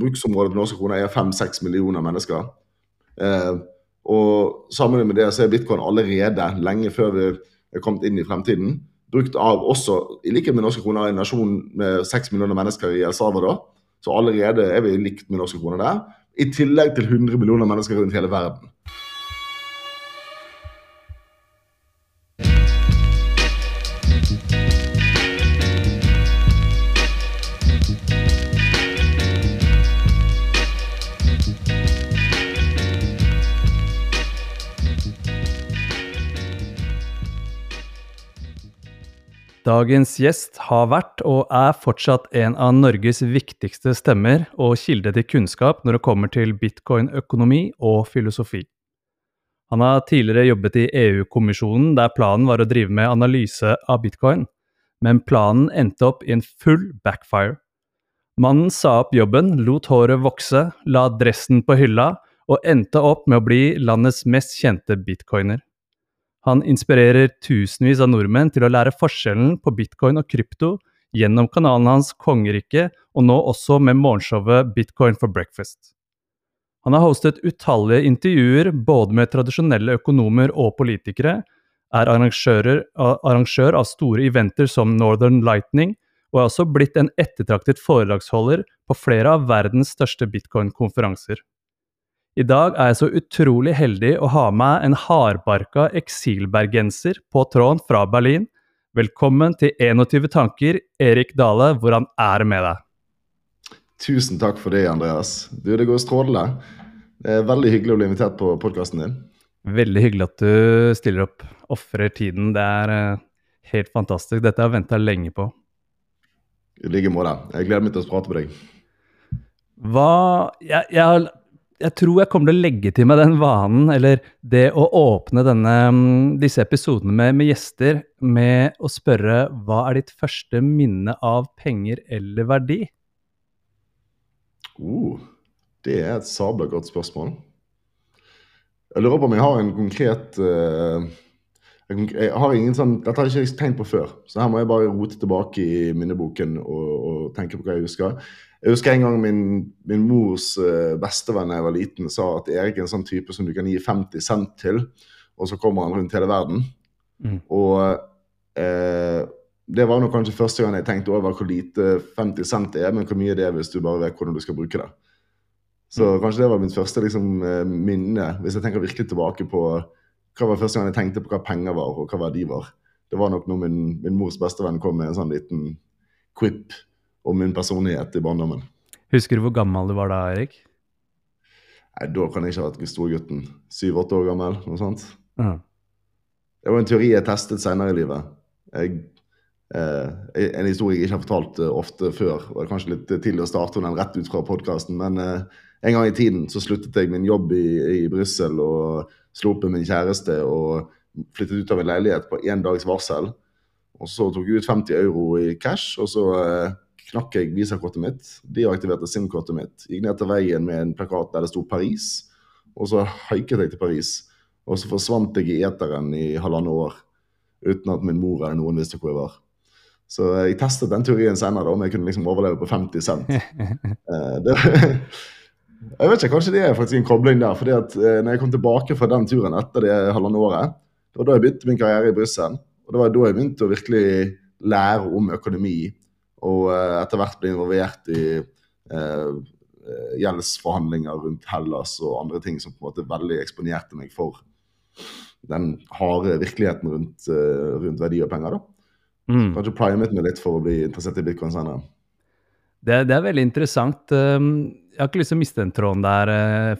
bruksområdet på norske kroner er fem-seks millioner mennesker. Eh, og sammen med det så er bitcoin allerede, lenge før vi er kommet inn i fremtiden, brukt av også, i likhet med norske kroner, en nasjon med seks millioner mennesker i El Salvador. Så allerede er vi likt med norske kroner der. I tillegg til 100 millioner mennesker rundt hele verden. Dagens gjest har vært og er fortsatt en av Norges viktigste stemmer og kilde til kunnskap når det kommer til bitcoin-økonomi og filosofi. Han har tidligere jobbet i EU-kommisjonen der planen var å drive med analyse av bitcoin, men planen endte opp i en full backfire. Mannen sa opp jobben, lot håret vokse, la dressen på hylla og endte opp med å bli landets mest kjente bitcoiner. Han inspirerer tusenvis av nordmenn til å lære forskjellen på bitcoin og krypto gjennom kanalen hans Kongeriket, og nå også med morgenshowet Bitcoin for breakfast. Han har hostet utallige intervjuer både med tradisjonelle økonomer og politikere, er arrangør av store eventer som Northern Lightning, og er også blitt en ettertraktet foredragsholder på flere av verdens største bitcoin-konferanser. I dag er jeg så utrolig heldig å ha med en hardbarka eksilbergenser på tråden fra Berlin. Velkommen til 21 tanker, Erik Dale. Hvordan er det med deg? Tusen takk for det, Andreas. Du, Det går strålende. Det er veldig hyggelig å bli invitert på podkasten din. Veldig hyggelig at du stiller opp, ofrer tiden. Det er uh, helt fantastisk. Dette har jeg venta lenge på. I like måte. Jeg gleder meg til å prate med deg. Hva jeg, jeg har jeg tror jeg kommer til å legge til meg den vanen, eller det å åpne denne, mm, disse episodene med, med, gjester med å spørre hva er ditt første minne av penger eller verdi? Uh, det er et sabla godt spørsmål. Jeg lurer på om jeg har en konkret uh, jeg har ingen sånn, Dette har jeg ikke tenkt på før, så her må jeg bare rote tilbake i minneboken og, og tenke på hva jeg husker. Jeg husker en gang min, min mors uh, bestevenn da jeg var liten, sa at Erik er en sånn type som du kan gi 50 cent til, og så kommer han rundt hele verden. Mm. Og eh, det var nok kanskje første gang jeg tenkte over hvor lite 50 cent er, men hvor mye det er hvis du bare vet hvordan du skal bruke det. Så mm. kanskje det var mitt første liksom, uh, minne, hvis jeg tenker virkelig tilbake på hva var første gang jeg tenkte på hva penger var, og hva verdi var. Det var nok når min, min mors bestevenn kom med en sånn liten quip om min personlighet i barndommen. Husker du hvor gammel du var da, Erik? Nei, Da kan jeg ikke ha vært storgutten. Syv-åtte år gammel, noe sånt. Uh Det var en teori jeg testet senere i livet. Jeg, eh, en historie jeg ikke har fortalt uh, ofte før. og Det er kanskje litt tidlig å starte den rett ut fra podkasten, men eh, en gang i tiden så sluttet jeg min jobb i, i Brussel og slo opp med min kjæreste og flyttet ut av en leilighet på én dags varsel. Og så tok jeg ut 50 euro i cash, og så eh, knakk jeg visakortet mitt. Deaktiverte SIM-kortet mitt. Gikk ned til veien med en plakat der det sto Paris. Og så haiket jeg til Paris. Og så forsvant jeg i eteren i halvannet år uten at min mor eller noen visste hvor jeg var. Så jeg testet den teorien senere, om jeg kunne liksom overleve på 50 cent. Eh, det, jeg vet ikke, Kanskje det er faktisk en kobling der. fordi at eh, når jeg kom tilbake fra den turen etter det halvannet året, det var da jeg begynte min karriere i Brussel. Og det var da jeg begynte å virkelig lære om økonomi og uh, etter hvert ble involvert i uh, gjeldsforhandlinger rundt Hellas og andre ting som på en måte veldig eksponerte meg for den harde virkeligheten rundt, rundt verdi og penger. da. Mm. Kanskje primet meg litt for å bli interessert i bitcoin senere. Det, det, er veldig interessant. Um, jeg har ikke lyst til å miste den tråden der,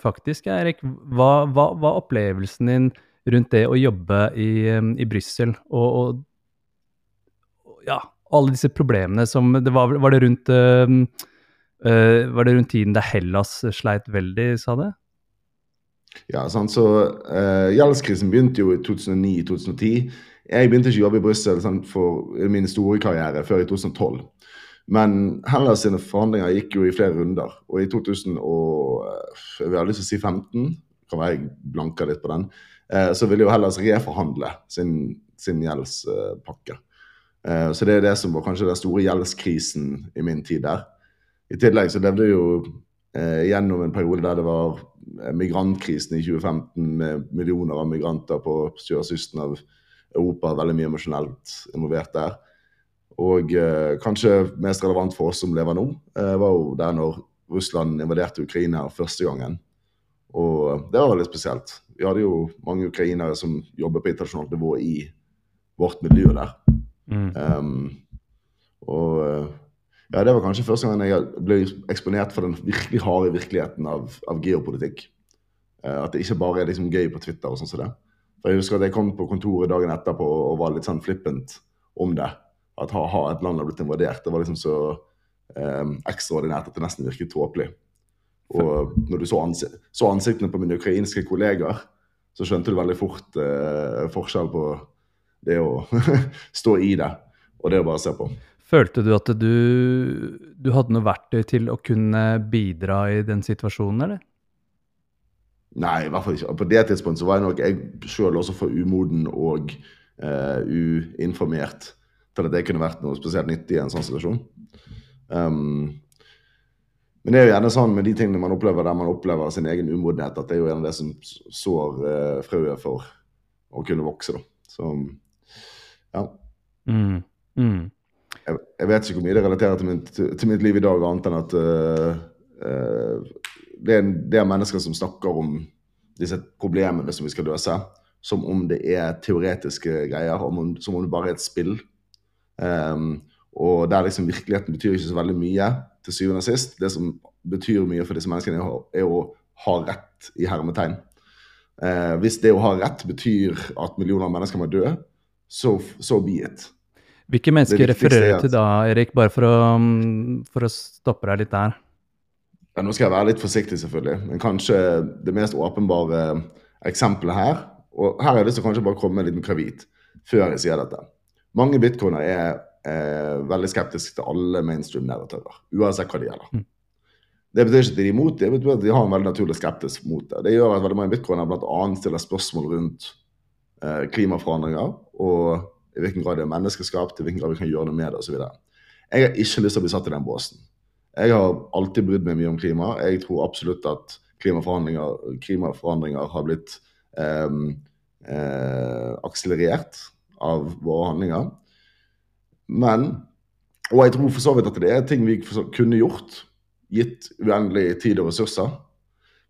faktisk. Erik. Hva var opplevelsen din rundt det å jobbe i, um, i Brussel? Og, og ja, alle disse problemene som det var, var, det rundt uh, uh, Var det rundt tiden da Hellas sleit veldig, sa det? Ja, sant, så uh, Gjeldskrisen begynte jo i 2009-2010. Jeg begynte ikke å jobbe i Brussel for min store karriere før i 2012. Men Hellas sine forhandlinger gikk jo i flere runder. Og i 2000 og, jeg vil ha lyst til å si 15, kan være jeg blanker litt på den, så ville jo Hellas reforhandle sin, sin gjeldspakke. Uh, så det er det som var kanskje den store gjeldskrisen i min tid der. I tillegg så levde jo eh, gjennom en periode der det var migrantkrisen i 2015 med millioner av migranter på sørkysten av Europa, veldig mye emosjonelt involvert der. Og eh, kanskje mest relevant for oss som lever nå, eh, var jo der når Russland invaderte Ukraina første gangen. Og det var veldig spesielt. Vi hadde jo mange ukrainere som jobber på internasjonalt nivå i vårt miljø der. Mm. Um, og eh, ja, det var kanskje første gang jeg ble eksponert for den virkelig harde virkeligheten av, av geopolitikk. Uh, at det ikke bare er liksom gøy på Twitter og sånn som det. For Jeg husker at jeg kom på kontoret dagen etterpå og var litt sånn flippent om det. At ha, ha et land har blitt invadert. Det var liksom så um, ekstraordinært at det nesten virket tåpelig. Og når du så, ansik så, ansiktene på mine ukrainske kollegaer, så skjønte du veldig fort uh, forskjell på det å stå i det og det å bare se på. Følte du at du, du hadde noe verktøy til å kunne bidra i den situasjonen, eller? Nei, i hvert fall ikke. På det tidspunktet så var jeg nok jeg sjøl også for umoden og uh, uinformert til at det kunne vært noe spesielt nyttig i en sånn situasjon. Um, men det er jo gjerne sånn med de tingene man opplever der man opplever sin egen umodenhet, at det er jo gjerne det som sår uh, frøet for å kunne vokse. da. Så ja. Mm. Mm. Jeg, jeg, vet ikke hvor mye det relaterer til mitt, til mitt liv i dag, annet enn at uh, uh, det, er, det er mennesker som snakker om disse problemene som vi skal løse, som om det er teoretiske greier, som om det bare er et spill. Um, og der liksom virkeligheten betyr ikke så veldig mye til syvende og sist. Det som betyr mye for disse menneskene, er å ha rett i hermetegn. Eh, hvis det å ha rett betyr at millioner av mennesker må dø, så so be it. Hvilke mennesker refererer du til da, Erik, bare for å, mm, for å, stoppe deg litt der? Ja, nå skal jeg være litt forsiktig, selvfølgelig, men kanskje det mest åpenbare eksempelet her Og her har jeg lyst til å kanskje bare komme med en liten kravit før jeg sier dette. Mange bitcoiner er eh, veldig skeptiske til alle mainstream-narratører, uansett hva det gjelder. Mm. Det betyr ikke at de er imot det, betyr at de har en veldig naturlig skeptisk mot det. Det gjør at veldig mange bitcoiner bl.a. stiller spørsmål rundt klimaforandringer og i hvilken grad det er menneskeskapt, i hvilken grad vi kan gjøre noe med det osv. Jeg har ikke lyst til å bli satt i den båsen. Jeg har alltid brydd meg mye om klima. Jeg tror absolutt at klimaforandringer, klimaforandringer har blitt eh, eh, akselerert av våre handlinger. Men Og jeg tror for så vidt at det er ting vi kunne gjort, gitt uendelig tid og ressurser.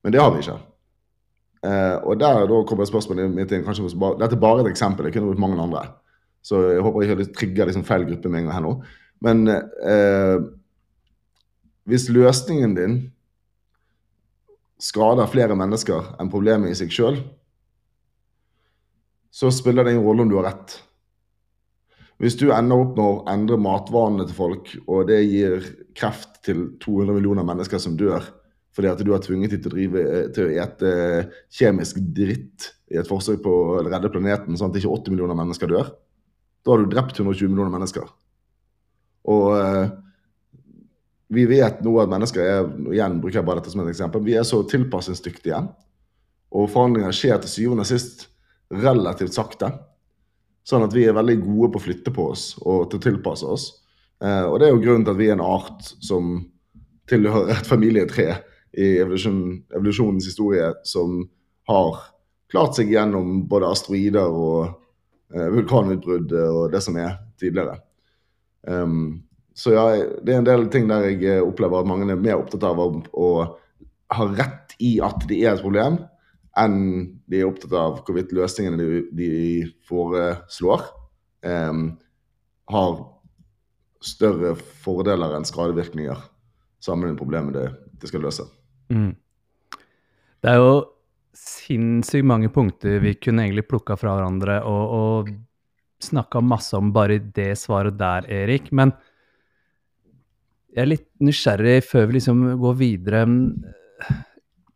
Men det har vi ikke. Eh, og der da kommer spørsmålet mitt inn. kanskje Dette er bare et eksempel. Jeg kunne brukt mange andre. Så jeg håper jeg ikke trigger liksom feil gruppe med en gang her nå. Men eh, hvis løsningen din skader flere mennesker enn problemet i seg sjøl, så spiller det ingen rolle om du har rett. Hvis du ender opp med å endre matvanene til folk, og det gir kreft til 200 millioner mennesker som dør fordi at du har tvunget til å, drive, eh, til å ete kjemisk dritt i et forsøk på å redde planeten, sånn at ikke 80 millioner mennesker dør, da har du drept 120 millioner mennesker. Og eh, vi vet nå at mennesker er igjen bruker jeg bare dette som et eksempel, vi er så tilpasningsdyktige. Og forandringer skjer til syvende og sist relativt sakte. Sånn at vi er veldig gode på å flytte på oss og til å tilpasse oss. Eh, og det er jo grunnen til at vi er en art som tilhører et familietre i evolusjon, evolusjonens historie, som har klart seg gjennom både asteroider og eh, vulkanutbrudd og det som er tidligere. Um, så ja, det er en del ting der jeg opplever at mange er mer opptatt av å, å ha rett i at det er et problem, enn de er opptatt av hvorvidt løsningene de, de foreslår, um, har større fordeler enn skadevirkninger sammen med problemet det, det skal løse. Mm. Det er jo sinnssykt mange punkter vi kunne egentlig plukka fra hverandre og, og snakka masse om bare det svaret der, Erik. Men jeg er litt nysgjerrig før vi liksom går videre.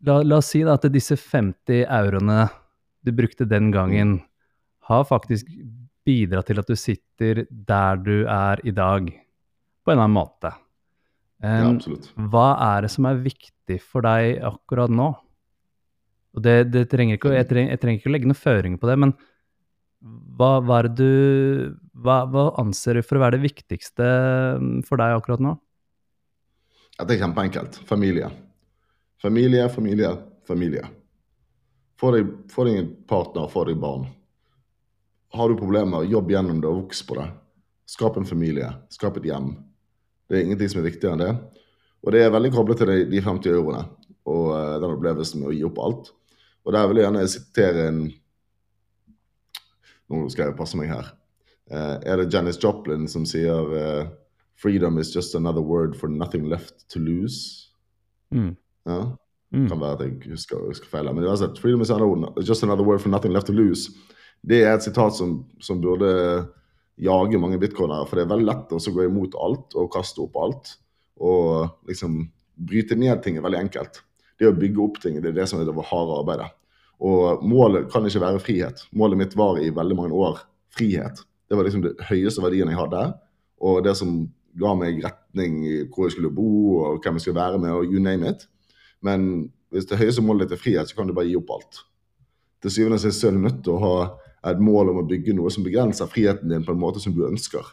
La, la, oss si da at disse 50 euroene du brukte den gangen, har faktisk bidratt til at du sitter der du er i dag, på en eller annen måte. Um, ja, absolutt. Hva er det som er viktig for deg akkurat nå? Og det, det trenger ikke, jeg, trenger, jeg, trenger, ikke å legge noen føringer på det, men hva, hva, du, hva, hva anser du for å være det viktigste for deg akkurat nå? Det er kjempeenkelt. Familie. Familie, familie, familie. Få deg, får deg en partner, få deg barn. Har du problemer, jobb gjennom det og voks på det. Skap en familie, skap et hjem. Det er ingenting som er viktigere enn det. Og det er veldig koblet til de, de 50 euroene og uh, den opplevelsen med å gi opp alt. Og der vil jeg gjerne sitere en Nå skal jeg passe meg her. Uh, er det Janice Joplin som sier uh, 'Freedom is just another word for nothing left to lose'? Mm. Ja. Mm. Kan være at jeg husker, husker feil. Men uansett, 'Freedom is just another word for nothing left to lose'. Det er et sitat som, som burde jage mange bitcoinere. For det er veldig lett å gå imot alt og kaste opp alt. Og liksom bryte ned ting er veldig enkelt. Det å bygge opp ting det er det som er det harde arbeidet. Og målet kan ikke være frihet. Målet mitt var i veldig mange år frihet. Det var liksom det høyeste verdien jeg hadde. Og det som ga meg retning i hvor jeg skulle bo og hvem jeg skulle være med, og you name it. Men hvis det høyeste målet ditt er frihet, så kan du bare gi opp alt. Til syvende og sist er du nødt til å ha et mål om å bygge noe som begrenser friheten din på en måte som du ønsker.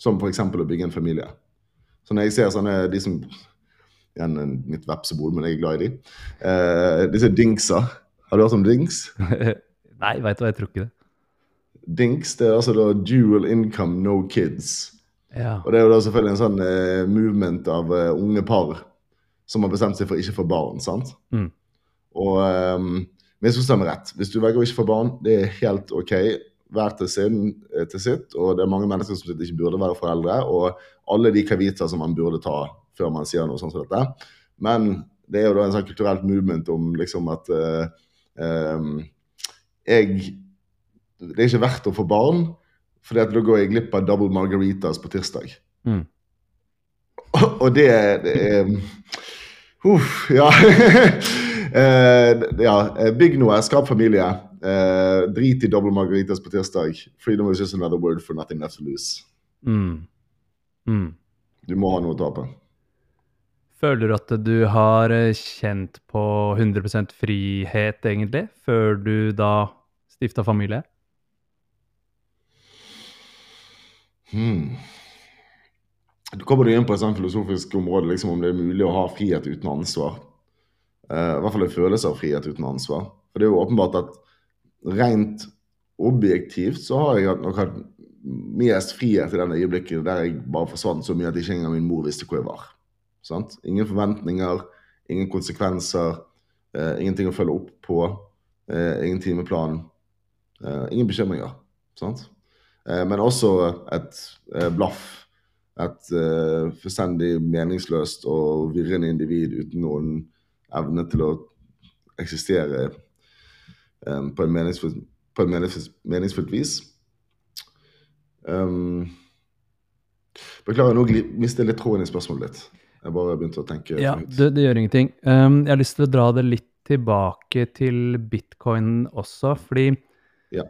Som f.eks. å bygge en familie. Så når jeg ser sånne de som Igjen mitt vepsebol, men jeg er glad i de. Eh, disse dingsa. Har du hørt om dings? Nei, veit du hva, jeg tror ikke det. Dings det er altså da dual income, no kids. Ja. Og det er jo da selvfølgelig en sånn eh, movement av eh, unge par som har bestemt seg for ikke å få barn. sant? Mm. Og um, Misforstå meg rett. Hvis du velger å ikke få barn, det er helt OK. Hver til, sin, eh, til sitt. Og det er mange mennesker som ikke burde være foreldre. Og alle de kavita som man burde ta før man sier noe sånt som dette. Men det er jo da en sånn kulturelt movement om liksom at uh, um, jeg Det er ikke verdt å få barn, for da går jeg glipp av double margaritas på tirsdag. Mm. Og, og det, det er Uff, ja. Uh, ja, eh, bygg noe, skap familie. Uh, drit i doble margaritas på tirsdag. Freedom is just another word for nothing left to lose. Mm. Mm. Du må ha noe å tape. Føler du at du har kjent på 100% frihet, egentlig, før du da stifta familie? Hmm. Du kommer inn på et sånt filosofisk område liksom, om det er mulig å ha frihet uten ansvar. Uh, I hvert fall en følelse av frihet uten ansvar. For det er jo åpenbart at rent objektivt så har jeg nok hatt mest frihet i den øyeblikket der jeg bare forsvant så mye at ikke engang min mor visste hvor jeg var. Sant? Ingen forventninger, ingen konsekvenser, uh, ingenting å følge opp på, uh, ingen timeplan, ingen bekymringer. Sant? men også et blaff. Et fullstendig meningsløst og virrende individ uten noen evne til å eksistere um, på, en meningsfull, på en meningsfullt, meningsfullt vis. Um, beklager, nå mistet jeg litt tråden i spørsmålet ditt. Jeg bare begynte å tenke Ja, det, det, gjør ingenting. Um, jeg har lyst til å dra det litt tilbake til bitcoin også, fordi ja.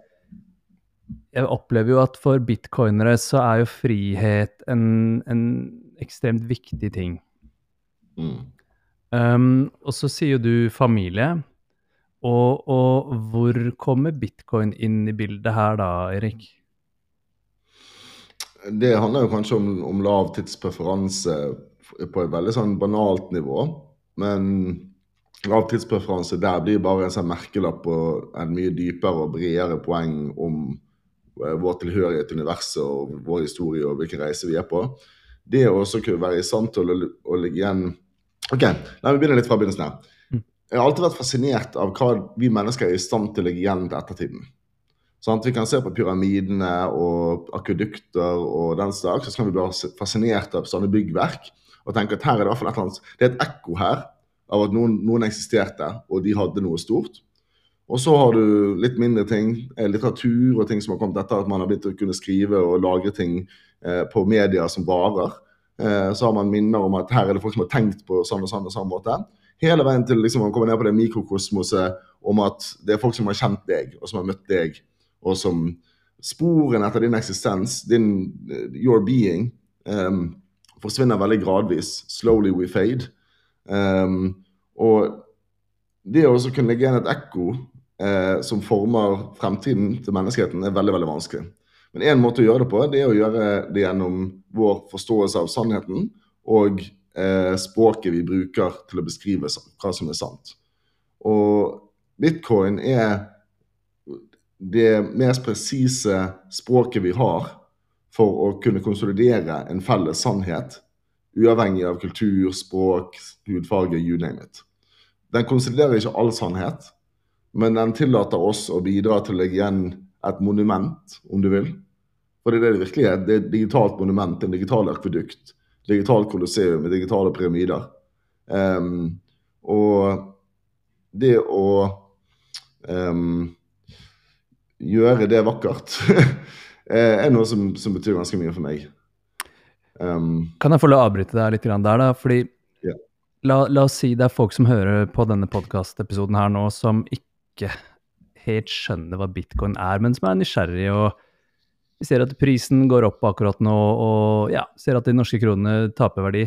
jeg opplever jo at for bitcoinere så er jo frihet en, en ekstremt viktig ting. Mm. Um, og så sier du familie. Og, og, hvor kommer bitcoin inn i bildet her da, Erik? Det handler jo kanskje om, om lav tidspreferanse på et veldig sånn banalt nivå. Men lav tidspreferanse der blir bare en sånn merkelapp og en mye dypere og bredere poeng om eh, vår tilhørighet til universet og vår historie og hvilken reise vi er på. Det å også kunne være i stand til å, å ligge igjen Ok, La meg begynne litt fra begynnelsen. her. Mm. Jeg har alltid vært fascinert av hva vi mennesker er i stand til å legge igjen til ettertiden. Sånn at Vi kan se på pyramidene og akvedukter og den slags, så kan vi bli fascinert av sånne byggverk og tenke at her er det et eller annet, det er et ekko her av at noen, noen eksisterte, og de hadde noe stort. Og så har du litt mindre ting, eh, litteratur og ting som har kommet etter at man har begynt å kunne skrive og lagre ting eh, på medier som varer. Eh, så har man minner om at her er det folk som har tenkt på sånn og sånn og sånn måte. Hele veien til liksom, man kommer ned på det mikrokosmoset om at det er folk som har kjent deg, og som har møtt deg, og som Sporene etter din eksistens, din your being, um, forsvinner veldig gradvis. Slowly we fade. Um, og det å også kunne legge igjen et ekko eh, som former fremtiden til menneskeheten, er veldig, veldig vanskelig. Men én måte å gjøre det på, det er å gjøre det gjennom vår forståelse av sannheten og eh, språket vi bruker til å beskrive hva som er sant. Og bitcoin er det mest presise språket vi har for å kunne konsolidere en felles sannhet, uavhengig av kultur, språk, hudfarge, you name it. Den konsoliderer ikke all sannhet, men den tillater oss å bidra til å legge igjen et monument, om du vil. For det er det det virkelig er. Det er et digitalt monument, en digital akvedukt. Digitalt kolosseum med digitale pyramider. Um, og det å um, gjøre det vakkert er noe som, som, betyr ganske mye for meg. Um, kan jeg få lov å avbryte deg litt der, da? Fordi yeah. la, la, oss si det er folk som hører på denne podkastepisoden her nå, som ikke helt skjønner hva bitcoin er, men som er nysgjerrig og vi ser at prisen går opp akkurat nå, og ja, ser at de norske kronene taper verdi.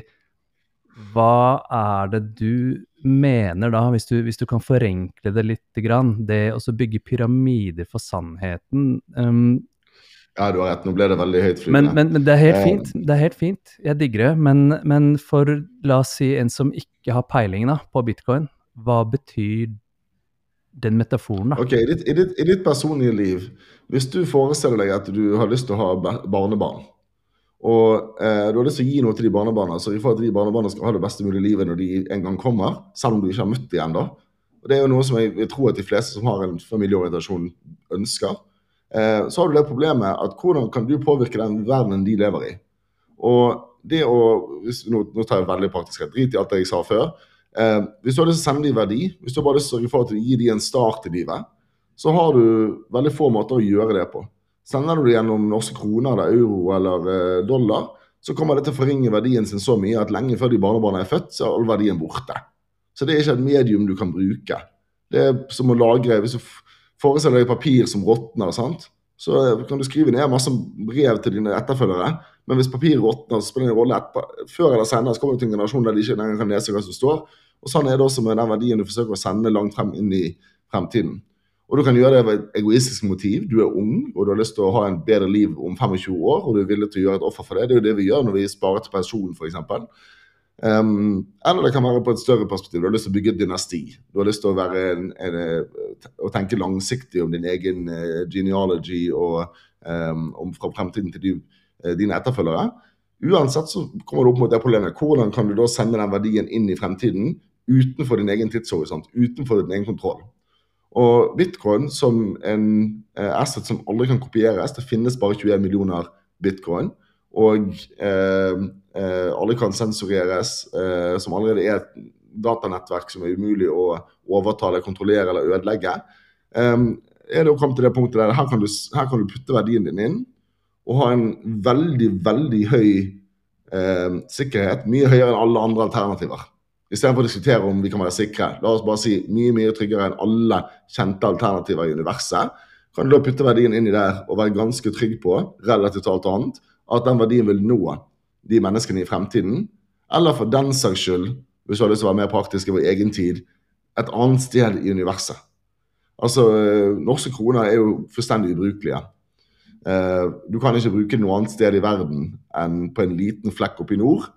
Hva er det du mener da, hvis du, hvis du kan forenkle det litt, grann, det å bygge pyramider for sannheten? Um, ja, du har rett. Nå ble det veldig høyt Men, men, men, det er helt fint. Det er helt fint. Jeg digger det. Men, men, for la oss si en som ikke har peiling da, på bitcoin, hva betyr den metaforen, da? Ok, i ditt, i, ditt, I ditt, personlige liv, hvis du forestiller deg at du har lyst til å ha barnebarn, og eh, du har lyst til å gi noe til de barnebarna, så vi får at de barnebarna skal ha det beste mulige livet når de en gang kommer, selv om du ikke har møtt dem ennå. Det er jo noe som jeg, jeg, tror at de fleste som har en familieorientasjon, ønsker. Eh, så har du det problemet at hvordan kan du påvirke den verdenen de lever i? Og det å, hvis, nå, nå tar jeg veldig praktisk rett, drit i alt det jeg sa før. Eh, hvis du har lyst til å sende dem verdi, hvis du har bare lyst til å gir dem en start i livet, så har du veldig få måter å gjøre det på. Sender du det gjennom norske kroner eller euro eller eh, dollar, så kommer det til å forringe verdien sin så mye at lenge før de barnebarna er født, så er all verdien borte. Så det er ikke et medium du kan bruke. Det er som å lagre Hvis du forestiller deg papir som råtner, så kan du skrive ned masse brev til dine etterfølgere. Men hvis papir råtner, så spiller det en rolle etterpå. Før eller senere så kommer du til en generasjon der de ikke lenger kan lese hva som står. Og Sånn er det også med den verdien du forsøker å sende langt frem inn i fremtiden. Og Du kan gjøre det av et egoistisk motiv. Du er ung og du har lyst til å ha en bedre liv om 25 år, og du er villig til å gjøre et offer for det. Det er jo det vi gjør når vi sparer til pensjon, f.eks. Um, eller det kan være på et større perspektiv. Du har lyst til å bygge et dynasti. Du har lyst til å, en, en, å tenke langsiktig om din egen uh, genealogy og um, om fra fremtiden til de, uh, dine etterfølgere. Uansett så kommer du opp mot det problemet. Hvordan kan du da sende den verdien inn i fremtiden utenfor din egen tidshorisont, utenfor din egen kontroll. Og bitcoin som en eh, asset som aldri kan kopieres, det finnes bare 21 millioner bitcoin. Og eh, eh, alle kan sensureres, eh, som allerede er et datanettverk som er umulig å overtale, kontrollere eller ødelegge. Eh, er det kommet komme til det punktet der her kan, du, her kan du putte verdien din inn og ha en veldig, veldig høy eh, sikkerhet. Mye høyere enn alle andre alternativer. Istedenfor å diskutere om vi kan være sikre. La oss bare si mye mye tryggere enn alle kjente alternativer i universet. Kan du da putte verdien inni der og være ganske trygg på, relativt alt annet, at den verdien vil nå de menneskene i fremtiden? Eller for den saks skyld, hvis du har lyst til å være mer praktisk i vår egen tid, et annet sted i universet? Altså, eh, Norske kroner er jo fullstendig ubrukelige. Eh, du kan ikke bruke noe annet sted i verden enn på en liten flekk oppe i nord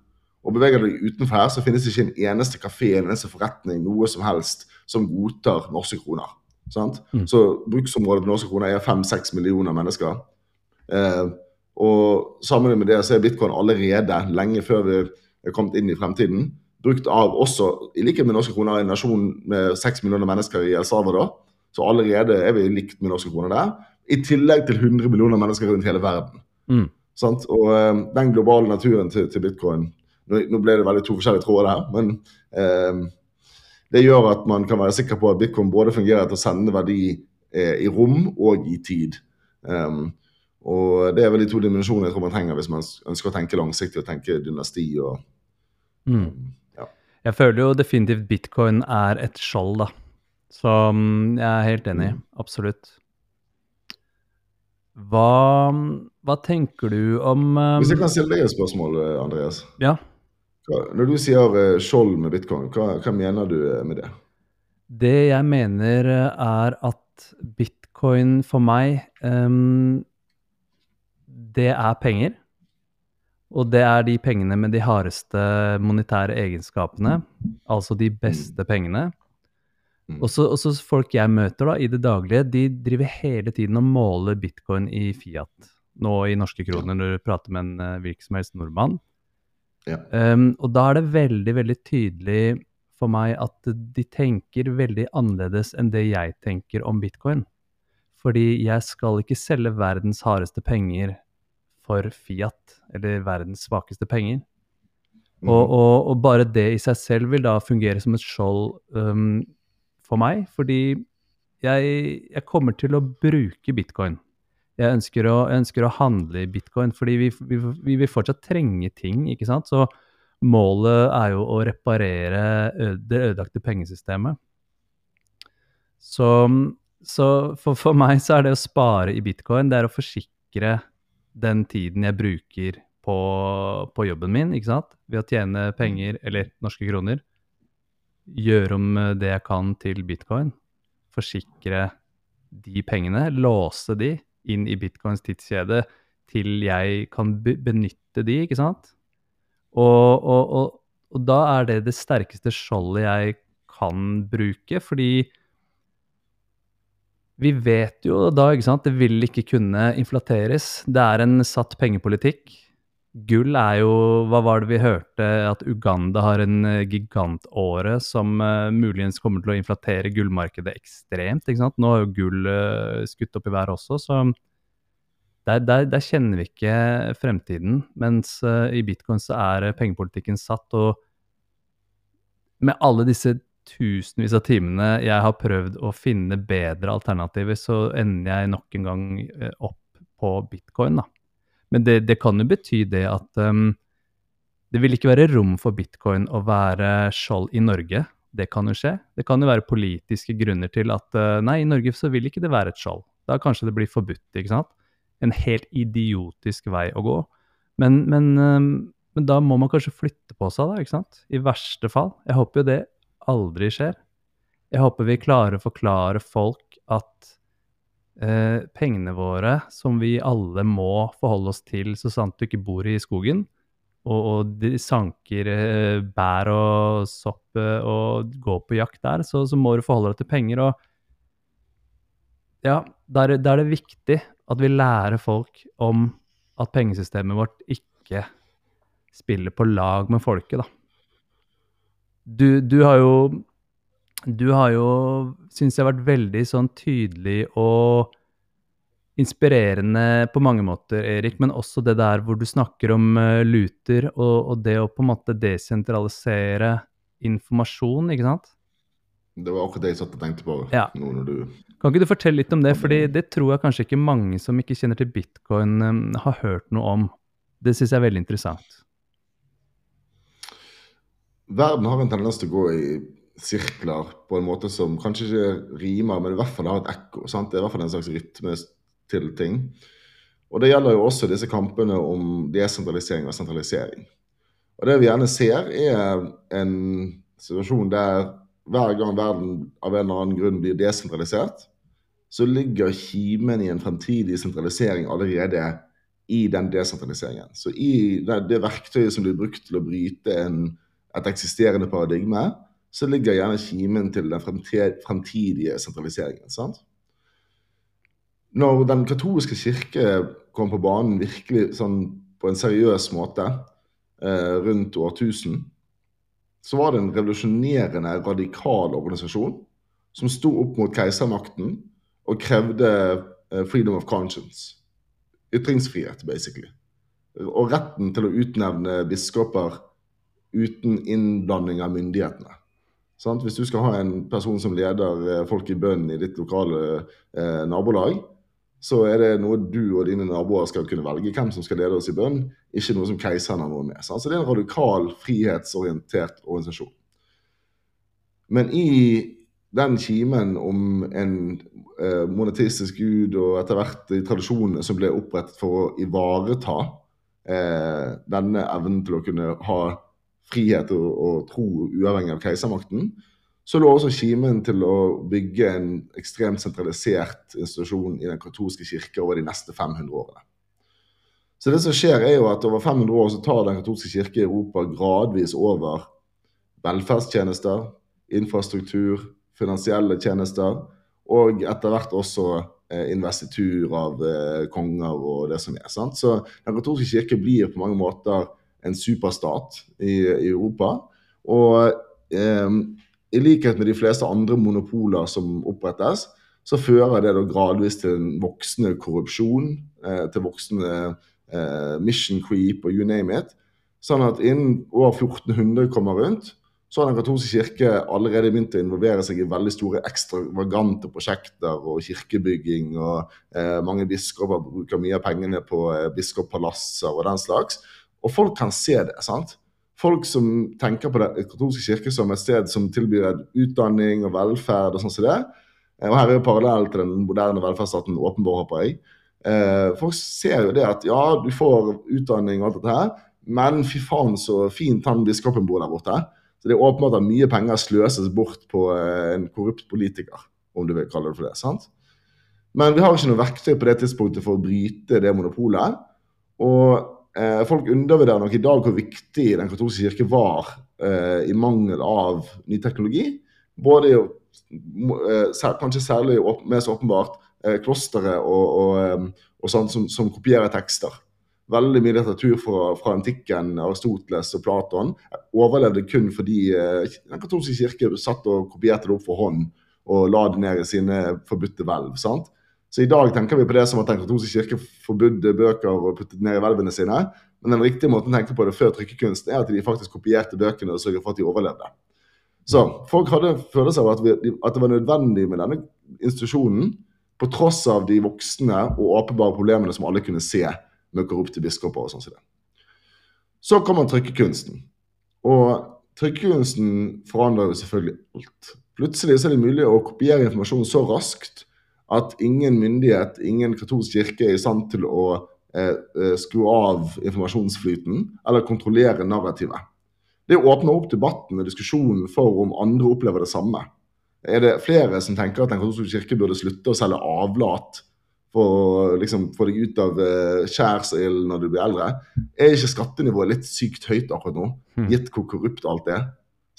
og beveger deg utenfor her, så finnes det ikke en eneste kafé, en eneste forretning, noe som helst, som godtar norske kroner. Mm. Så bruksområdet på norske kroner er fem-seks millioner mennesker. Eh, og sammen med det så er bitcoin allerede, lenge før vi er kommet inn i fremtiden, brukt av også, i likhet med norske kroner, en nasjon med seks millioner mennesker i El Salvador. Så allerede er vi likt med norske kroner der. I tillegg til 100 millioner mennesker rundt hele verden. Mm. Og eh, den globale naturen til, til bitcoin nå, ble det veldig to forskjellige tråder her, men eh, det gjør at man kan være sikker på at bitcoin både fungerer til å sende verdi eh, i rom og i tid. Um, og det er vel de to dimensjonene jeg tror man trenger hvis man ønsker å tenke langsiktig og tenke dynasti. og mm. ja. Jeg føler jo definitivt bitcoin er et skjold, da. Så jeg er helt enig. Mm. Absolutt. Hva, hva, tenker du om um... Hvis jeg kan stille deg et spørsmål, Andreas? Ja. Når du sier eh, skjold med bitcoin, hva, hva, mener du eh, med det? Det jeg mener eh, er at bitcoin for meg um, Det er penger. Og det er de pengene med de hardeste monetære egenskapene, altså de beste pengene. Også, Og så folk jeg møter da, i det daglige, de driver hele tiden og måler bitcoin i Fiat. Nå i norske kroner, når du prater med en hvilken som helst nordmann. Ja. Um, og da er det veldig, veldig tydelig for meg at de tenker veldig annerledes enn det jeg tenker om bitcoin. Fordi jeg skal ikke selge verdens hardeste penger for Fiat, eller verdens svakeste penger. Mm. Og, og, og, bare det i seg selv vil da fungere som et skjold um, for meg, fordi jeg, jeg, kommer til å bruke bitcoin. Jeg ønsker å, jeg ønsker å handle i bitcoin, fordi vi, vi, vi, vil fortsatt trenge ting, ikke sant. Så målet er jo å reparere det ødelagte pengesystemet. Så, så for, for, meg så er det å spare i bitcoin, det er å forsikre den tiden jeg bruker på, på jobben min, ikke sant? Ved å tjene penger, eller norske kroner. Gjøre om det jeg kan til bitcoin. Forsikre de pengene. Låse de inn i bitcoins tidskjede til jeg kan benytte de, ikke sant? Og, og, og, og, da er det det sterkeste skjoldet jeg kan bruke, fordi vi vet jo da, ikke sant, det vil ikke kunne inflateres. Det er en satt pengepolitikk. Gull er jo Hva var det vi hørte? At Uganda har en eh, gigantåre som uh, muligens kommer til å inflatere gullmarkedet ekstremt. ikke sant? Nå har jo gull uh, skutt opp i været også, så der, der, der, kjenner vi ikke fremtiden. Mens uh, i bitcoin så er pengepolitikken satt, og med alle disse tusenvis av timene jeg har prøvd å finne bedre alternativer, så ender jeg nok en gang opp på bitcoin, da. Men det, det kan jo bety det at um, det vil ikke være rom for bitcoin å være skjold i Norge. Det kan jo skje. Det kan jo være politiske grunner til at uh, nei, i Norge så vil ikke det være et skjold. Da kanskje det blir forbudt, ikke sant en helt idiotisk vei å gå. Men, men, um, men, da må man kanskje flytte på seg, da, ikke sant? I verste fall. Jeg håper jo det aldri skjer. Jeg håper vi klarer å forklare folk at eh, pengene våre, som vi alle må forholde oss til så sant du ikke bor i skogen, og, og de sanker eh, bær og sopp eh, og går på jakt der, så, så må du forholde deg til penger. og ja, da er, det viktig at vi lærer folk om at pengesystemet vårt ikke spiller på lag med folket, da. Du, du har jo Du har jo, syns jeg, vært veldig sånn tydelig og inspirerende på mange måter, Erik, men også det der hvor du snakker om uh, luter, og, og det å på en måte desentralisere informasjon, ikke sant? Det var akkurat det jeg satt og tenkte på ja. nå når du Kan ikke du fortelle litt om det? Fordi det tror jeg kanskje ikke mange som ikke kjenner til bitcoin, um, har hørt noe om. Det syns jeg er veldig interessant. Verden har en tendens til å gå i sirkler på en måte som kanskje ikke rimer, men i hvert fall har et ekko. Sant? Det er i hvert fall en slags rytme til ting. Og det gjelder jo også disse kampene om desentralisering og sentralisering. Og det vi gjerne ser, er en situasjon der hver gang verden av en eller annen grunn blir desentralisert, så ligger kimen i en fremtidig sentralisering allerede i den desentraliseringen. Så i det, det verktøyet som blir brukt til å bryte en, et eksisterende paradigme, så ligger gjerne kimen til den fremtidige sentraliseringen. sant? Når den katolske kirke kom på banen virkelig sånn på en seriøs måte eh, rundt årtusen, så var det en revolusjonerende, radikal organisasjon som sto opp mot keisermakten og krevde uh, freedom of conscience. Ytringsfrihet, basically. Og retten til å utnevne biskoper uten innblanding av myndighetene. Sant? Hvis du skal ha en person som leder uh, folk i bønn i ditt lokale eh, nabolag, så er det noe du og dine naboer skal kunne velge hvem som skal lede oss i bønn, ikke noe som keiseren har noe med. Så det er en radikal, frihetsorientert organisasjon. Men i den kimen om en eh, monetistisk gud og etter hvert de tradisjonene som ble opprettet for å ivareta eh, denne evnen til å kunne ha frihet og, og tro uavhengig av keisermakten, så lå også kimen til å bygge en ekstremt sentralisert institusjon i den katolske kirke over de neste 500 årene. Så det som skjer er jo at over 500 år så tar Den katolske kirke i Europa gradvis over velferdstjenester, infrastruktur, finansielle tjenester, og etter hvert også eh, investitur av eh, konger og det som er. sant? Så Den katolske kirke blir på mange måter en superstat i, i Europa. Og eh, i likhet med de fleste andre monopoler som opprettes, så fører det da gradvis til en voksende korrupsjon, eh, til voksende eh, mission creep og you name it. Sånn at innen år 1400 kommer rundt, så har Den katolske kirke allerede begynt å involvere seg i veldig store ekstravagante prosjekter og kirkebygging. og eh, Mange biskoper bruker mye av pengene på eh, biskoppalasser og den slags. Og folk kan se det. sant? Folk som tenker på Den katolske kirke som et sted som tilbyr utdanning og velferd og sånn som det. Eh, og her er jo parallell til den moderne velferdsstaten åpenbar, håper jeg. Eh, folk ser jo det at ja, du får utdanning og alt dette her, men fy faen så fint han biskopen bor der borte. Så det er åpenbart at mye penger sløses bort på eh, en korrupt politiker, om du vil kalle det for det. sant? Men vi har ikke noe verktøy på det tidspunktet for å bryte det monopolet. Og folk undervurderer nok i dag hvor viktig Den katolske kirke var eh, i mangel av ny teknologi. Både eh, kanskje særlig mest åpenbart eh, klosteret og, og, eh, og sånt som, som kopierer tekster veldig mye litteratur fra, fra, antikken, Aristoteles og Platon, overlevde kun fordi eh, Den katolske kirke satt og kopierte det opp for hånd og la det ned i sine forbudte hvelv. Så i dag tenker vi på det som at Den katolske kirke forbudde bøker og puttet ned i hvelvene sine. Men den riktige måten å tenke på det før trykkekunst er at de faktisk kopierte bøkene og sørget for at de overlevde. Så folk hadde følelse av at, vi, at det var nødvendig med denne institusjonen, på tross av de voksne og åpenbare problemene som alle kunne se med korrupte biskoper og sånn som det. Så kommer trykkekunsten. Og trykkekunsten forandrer jo selvfølgelig alt. Plutselig er det mulig å kopiere informasjon så raskt at ingen myndighet, ingen katolsk kirke er i stand til å eh, eh skru av informasjonsflyten eller kontrollere narrativet. Det åpner opp debatten og diskusjonen for om andre opplever det samme. Er det flere som tenker at Den katolske kirke burde slutte å selge avlat for å liksom, få deg ut av uh, skjærsilden når du blir eldre. Er ikke skattenivået litt sykt høyt akkurat nå, hmm. gitt hvor korrupt alt er?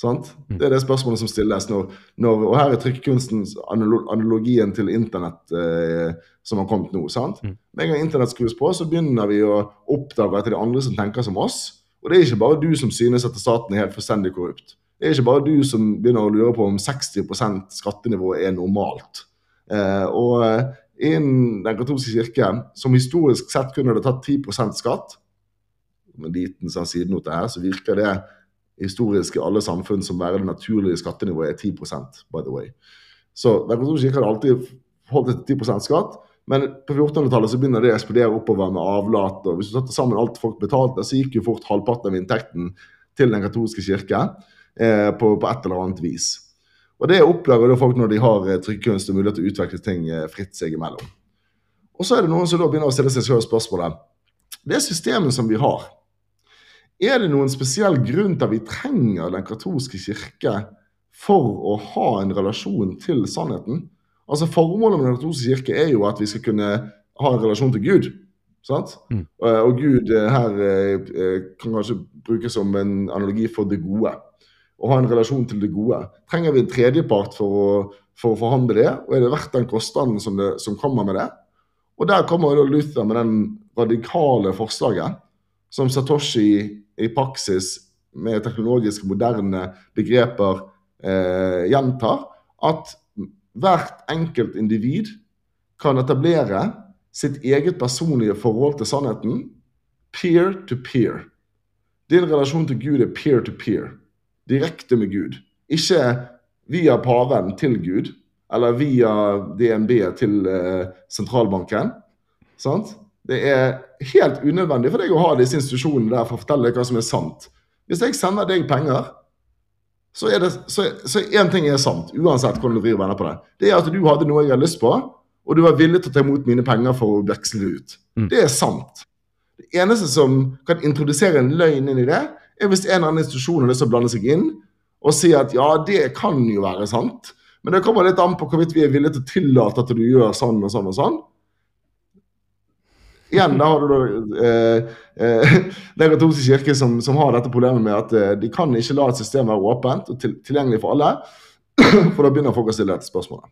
Sant? Hmm. Det er det spørsmålet som stilles. Når, når, og her er trykkekunstens analogien til internett eh, som har kommet nå. sant? Mm. Med en gang internett skrus på, så begynner vi å oppdage at det er andre som tenker som oss. Og det er ikke bare du som synes at staten er helt fullstendig korrupt. Det er ikke bare du som begynner å lure på om 60% skattenivå er normalt. Eh, og innen Den katolske kirke, som historisk sett kunne det tatt 10% skatt Med en liten sånn sidenote her, så virker det historisk i alle samfunn som være det naturlige skattenivået er 10% by the way. Så Den katolske kirke hadde alltid holdt til 10% skatt. Men på 1400-tallet så begynner det å eksplodere oppover med avlat. og Hvis du satte sammen alt folk betalte, så gikk jo fort halvparten av inntekten til Den katolske kirke eh, på, på et eller annet vis. Og Det oppdager folk når de har trykkekunst og mulighet til å utvikle ting eh, fritt seg imellom. Og så er det noen som da begynner å stille seg selv spørsmålet Det systemet som vi har, er det noen spesiell grunn til at vi trenger Den katolske kirke for å ha en relasjon til sannheten? Altså Formålet med Den katolske kirke er jo at vi skal kunne ha en relasjon til Gud. Sant? Mm. Og Gud eh, her kan kanskje brukes som en analogi for det gode Å ha en relasjon til det gode. Trenger vi en tredjepart for å, for å forhandle det, og er det verdt den kostnaden som, det, som kommer med det? Og der kommer Luther med den radikale forslaget som Satoshi i praksis med teknologiske, moderne begreper eh, gjentar, at hvert enkelt individ kan etablere sitt eget personlige forhold til sannheten peer to peer. Din relasjon til Gud er peer to peer direkte med Gud. Ikke via paven til Gud, eller via DNB til eh, sentralbanken. Sant? Det er helt unødvendig for deg å ha disse institusjonene der for å fortelle deg hva som er sant. Hvis jeg sender deg penger, så er det så, så én ting er sant, uansett hvordan du vrir og vender på det. Det er at du hadde noe jeg hadde lyst på, og du var villig til å ta imot mine penger for å veksle det ut. Mm. Det er sant. Det eneste som kan introdusere en løgn inn i det, er hvis en eller annen institusjon har lyst til å blande seg inn og si at ja, det kan jo være sant, men det kommer litt an på hvorvidt vi er villige til å tillate at du gjør sånn og sånn og sånn. Igjen da har du da eh, eh, Den katolske kirke som, som, har dette problemet med at eh, de kan ikke la et system være åpent og til, tilgjengelig for alle. For da begynner folk å stille dette spørsmålet.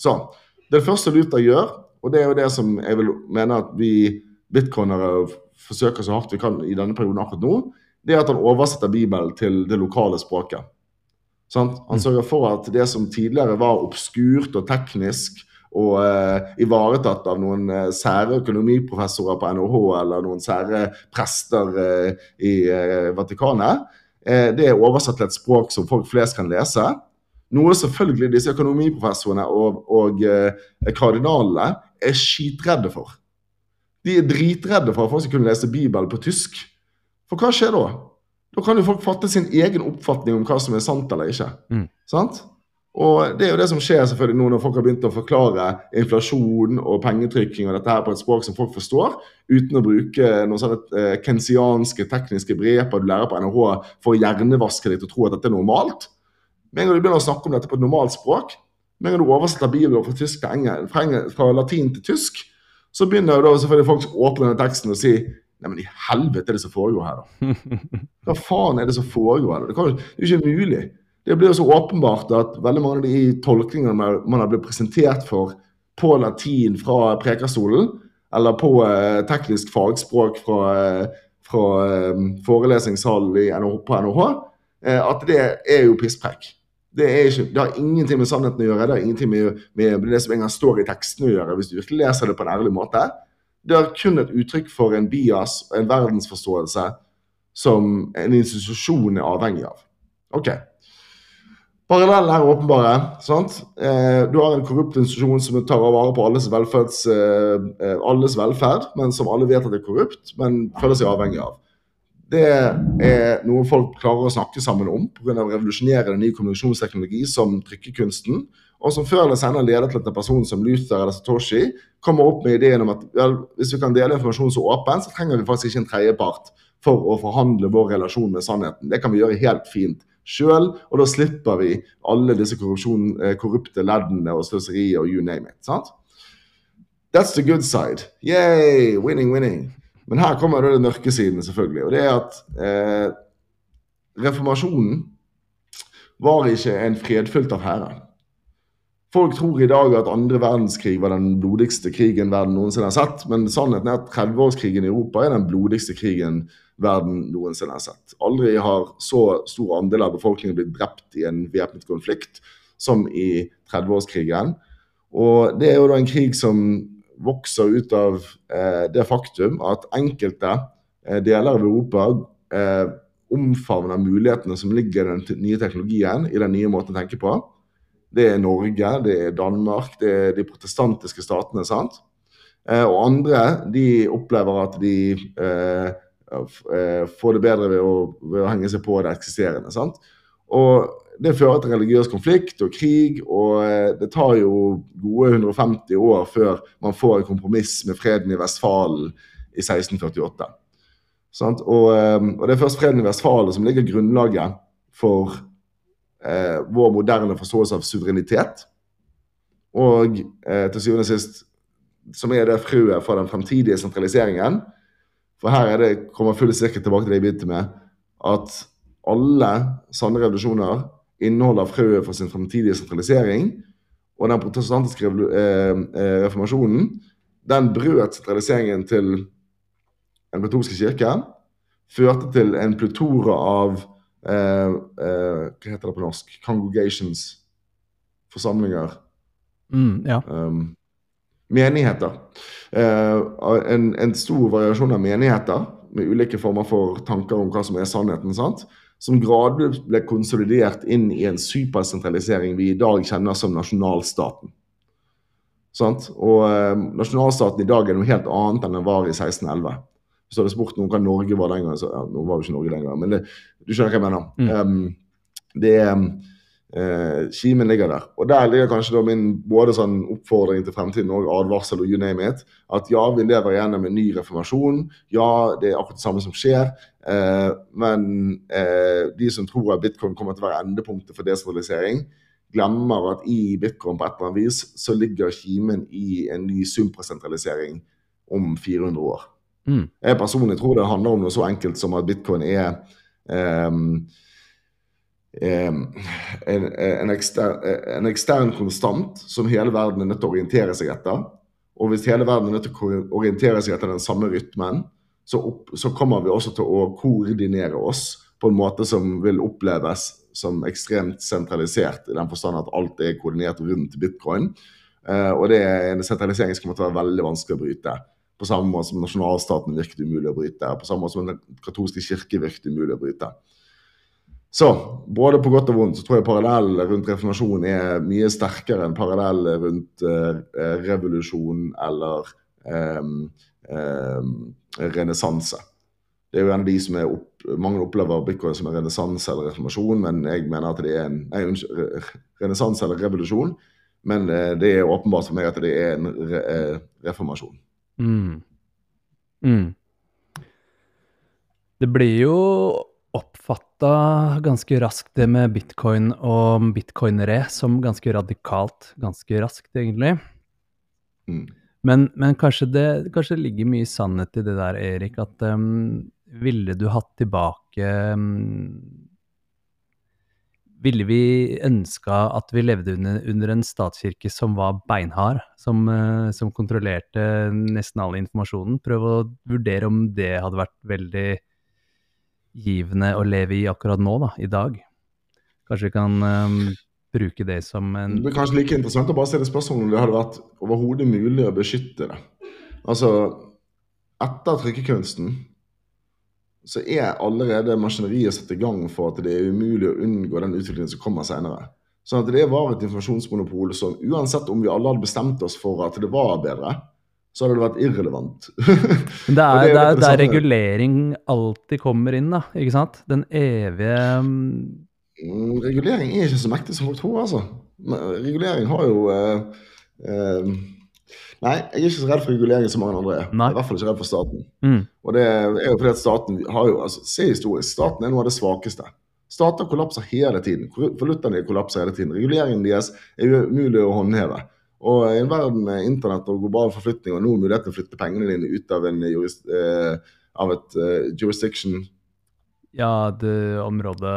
Så det første Luther gjør, og det er jo det som jeg vil mene at vi bitcoinere forsøker så hardt vi kan i denne perioden akkurat nå, det er at han oversetter Bibelen til det lokale språket. Sant? Han mm. sørger for at det som tidligere var obskurt og teknisk og eh, ivaretatt av noen eh, sære økonomiprofessorer på NHH eller noen sære prester eh, i eh, Vatikanet, eh, det er oversatt til et språk som folk flest kan lese. Noe selvfølgelig disse økonomiprofessorene og, og eh, kardinalene er skitredde for. De er dritredde for at folk skal kunne lese Bibelen på tysk. For hva skjer da? Da kan jo folk fatte sin egen oppfatning om hva som er sant eller ikke. Mm. Sant? Og det er jo det som skjer selvfølgelig nå når folk har begynt å forklare inflasjon og pengetrykking og dette her på et språk som folk forstår, uten å bruke noen sånne eh, kensianske tekniske breper du lærer på NHH for å hjernevaske deg til å tro at dette er normalt. Med en gang du begynner å snakke om dette på et normalt språk, med en gang du oversetter Bibelen fra, tysk til engel, fra, engel, fra latin til tysk, så begynner jo da selvfølgelig folk å åpne denne teksten og si Nei, men i helvete er det som foregår her, da? Hva faen er det som foregår her? Det, kan, det er jo ikke mulig. Det blir jo så åpenbart at veldig mange av de tolkningene man har blitt presentert for på latin fra prekerstolen, eller på eh, teknisk fagspråk fra, eh, fra eh, forelesningssalen på NHH, at det er jo pisspreik. Det, ikke, det, har ingenting med sannheten å gjøre, det har ingenting med, med det som engang står i teksten å gjøre, hvis du virkelig leser det på en ærlig måte. Det er kun et uttrykk for en bias en verdensforståelse som en institusjon er avhengig av. Ok. Parallellen er åpenbare. sant? Eh, du har en korrupt institusjon som tar vare på alles, eh, eh, alles, velferd, men som alle vet at er korrupt, men føler seg avhengig av. Det er noe folk klarer å snakke sammen om pga. revolusjonerende ny kommunikasjonsteknologi som trykkekunsten og som før eller senere leder til at en person som Luther eller Satoshi kommer opp med ideen om at vel, hvis vi kan dele informasjon så åpent, så trenger vi faktisk ikke en tredjepart for å forhandle vår relasjon med sannheten. Det kan vi gjøre helt fint sjøl, og da slipper vi alle disse eh, korrupte leddene og sløseriet og you name it. sant? That's the good side. Yay! Winning, winning. Men her kommer det mørke siden, selvfølgelig. Og det er at eh, reformasjonen var ikke en fredfylt affære. Folk tror i dag at andre verdenskrig var den blodigste krigen verden noensinne har sett, men sannheten er at 30-årskrigen i Europa er den blodigste krigen verden noensinne har sett. Aldri har så stor andel av befolkningen blitt drept i en væpnet konflikt som i 30-årskrigen. Og det er jo da en krig som vokser ut av eh, det faktum at enkelte eh, deler av Europa eh, omfavner mulighetene som ligger i den nye teknologien, i den nye måten å tenke på det er Norge, det er Danmark, det er de protestantiske statene. sant? Eh, og andre de opplever at de eh, eh, får det bedre ved å, ved å, henge seg på det eksisterende. sant? Og Det fører til religiøs konflikt og krig, og eh, det tar jo gode 150 år før man får en kompromiss med freden i Vestfalen i 1648. Sant? Og, eh, og det er først freden i Vestfalen som ligger grunnlaget for eh, vår moderne forståelse av suverenitet. Og eh, til syvende og sist som er det frøet for den fremtidige sentraliseringen. For her er det, kommer full sirkel tilbake til det jeg begynte med, at alle sanne revolusjoner inneholder frøet for sin fremtidige sentralisering. Og den protestantiske eh, eh, reformasjonen den brøt sentraliseringen til den katolske kirke. Førte til en plutora av Eh, eh, hva heter det på norsk? Congregations. Forsamlinger. Mm, ja. Um, menigheter. Uh, en, en, stor variasjon av menigheter med ulike former for tanker om hva som er sannheten. sant? Som gradvis ble konsolidert inn i en supersentralisering vi i dag kjenner som nasjonalstaten. Sant? Og eh, Nasjonalstaten i dag er noe helt annet enn den var i 1611. Hvis du hadde spurt noen hva Norge var den gangen, så ja, nå var jo ikke Norge den gangen, men det, du skjønner hva jeg mener. Mm. Um, det uh, Kimen ligger der. Og der ligger kanskje min både sånn oppfordring til fremtiden og advarsel og you name it. At ja, vi lever gjennom en ny reformasjon. Ja, det er akkurat det samme som skjer. Eh, men eh, de som tror at bitcoin kommer til å være endepunktet for desentralisering, glemmer at i bitcoin på et eller annet vis så ligger kimen i en ny sumpresentralisering om 400 år. Mm. Jeg personlig tror det handler om noe så enkelt som at bitcoin er um, en, en, ekstern, en, ekstern, konstant som hele verden er nødt til å orientere seg etter. Og hvis hele verden er nødt til å orientere seg etter den samme rytmen, så, opp, så kommer vi også til å koordinere oss på en måte som vil oppleves som ekstremt sentralisert, i den forstand at alt er koordinert rundt bitcoin. Uh, og det er en sentralisering som kommer til å være veldig vanskelig å bryte. På samme måte som nasjonalstaten virket umulig å bryte. På samme måte som den katolske kirke virket umulig å bryte. Så både på godt og vondt så tror jeg parallellen rundt reformasjon er mye sterkere enn parallellen rundt eh, revolusjon eller eh, eh, renessanse. Det er jo en av de som er opp, Mange opplever bitcoin som en renessanse eller reformasjon, men jeg mener at det er en nei, renessanse eller revolusjon. Men uh, det er åpenbart for meg at det er en re, reformasjon. Mm. Mm. Det blir jo oppfatta ganske raskt det med bitcoin og bitcoinere som ganske radikalt. Ganske raskt, egentlig. Mm. Men, men kanskje, det, kanskje, det, ligger mye sannhet i det der, Erik, at um, ville du hatt tilbake um, ville vi ønska at vi levde under, under, en statskirke som var beinhard, som, uh, som, kontrollerte nesten all informasjonen? Prøv å vurdere om det hadde vært veldig givende å leve i akkurat nå, da, i dag. Kanskje vi kan um, bruke det som en Det blir kanskje like interessant å bare stille spørsmål om det hadde vært overhodet mulig å beskytte det. Altså, etter trykkekunsten så er allerede maskineriet satt i gang for at det er umulig å unngå den utviklingen som kommer senere. Sånn at det var et informasjonsmonopol som uansett om vi alle hadde bestemt oss for at det var bedre, så hadde det vært irrelevant. Men det er, det er, det er regulering alltid kommer inn, da, ikke sant? Den evige mm, Regulering er ikke så mektig som folk tror, altså. Regulering har jo eh, eh, Nei, jeg er ikke så redd for regulering som mange andre er. Nei. Jeg er I hvert fall ikke redd for staten. Mm. Og det er jo fordi at staten har jo, altså Se historisk, staten er noe av det svakeste. Stater kollapser hele tiden. Valutaene kollapser hele tiden. Reguleringen deres er umulig å håndheve. Og i en verden med internett og global forflytning og nå mulighet til å flytte pengene dine ut av, en jurist, eh, av et uh, jurisdiction Ja, det området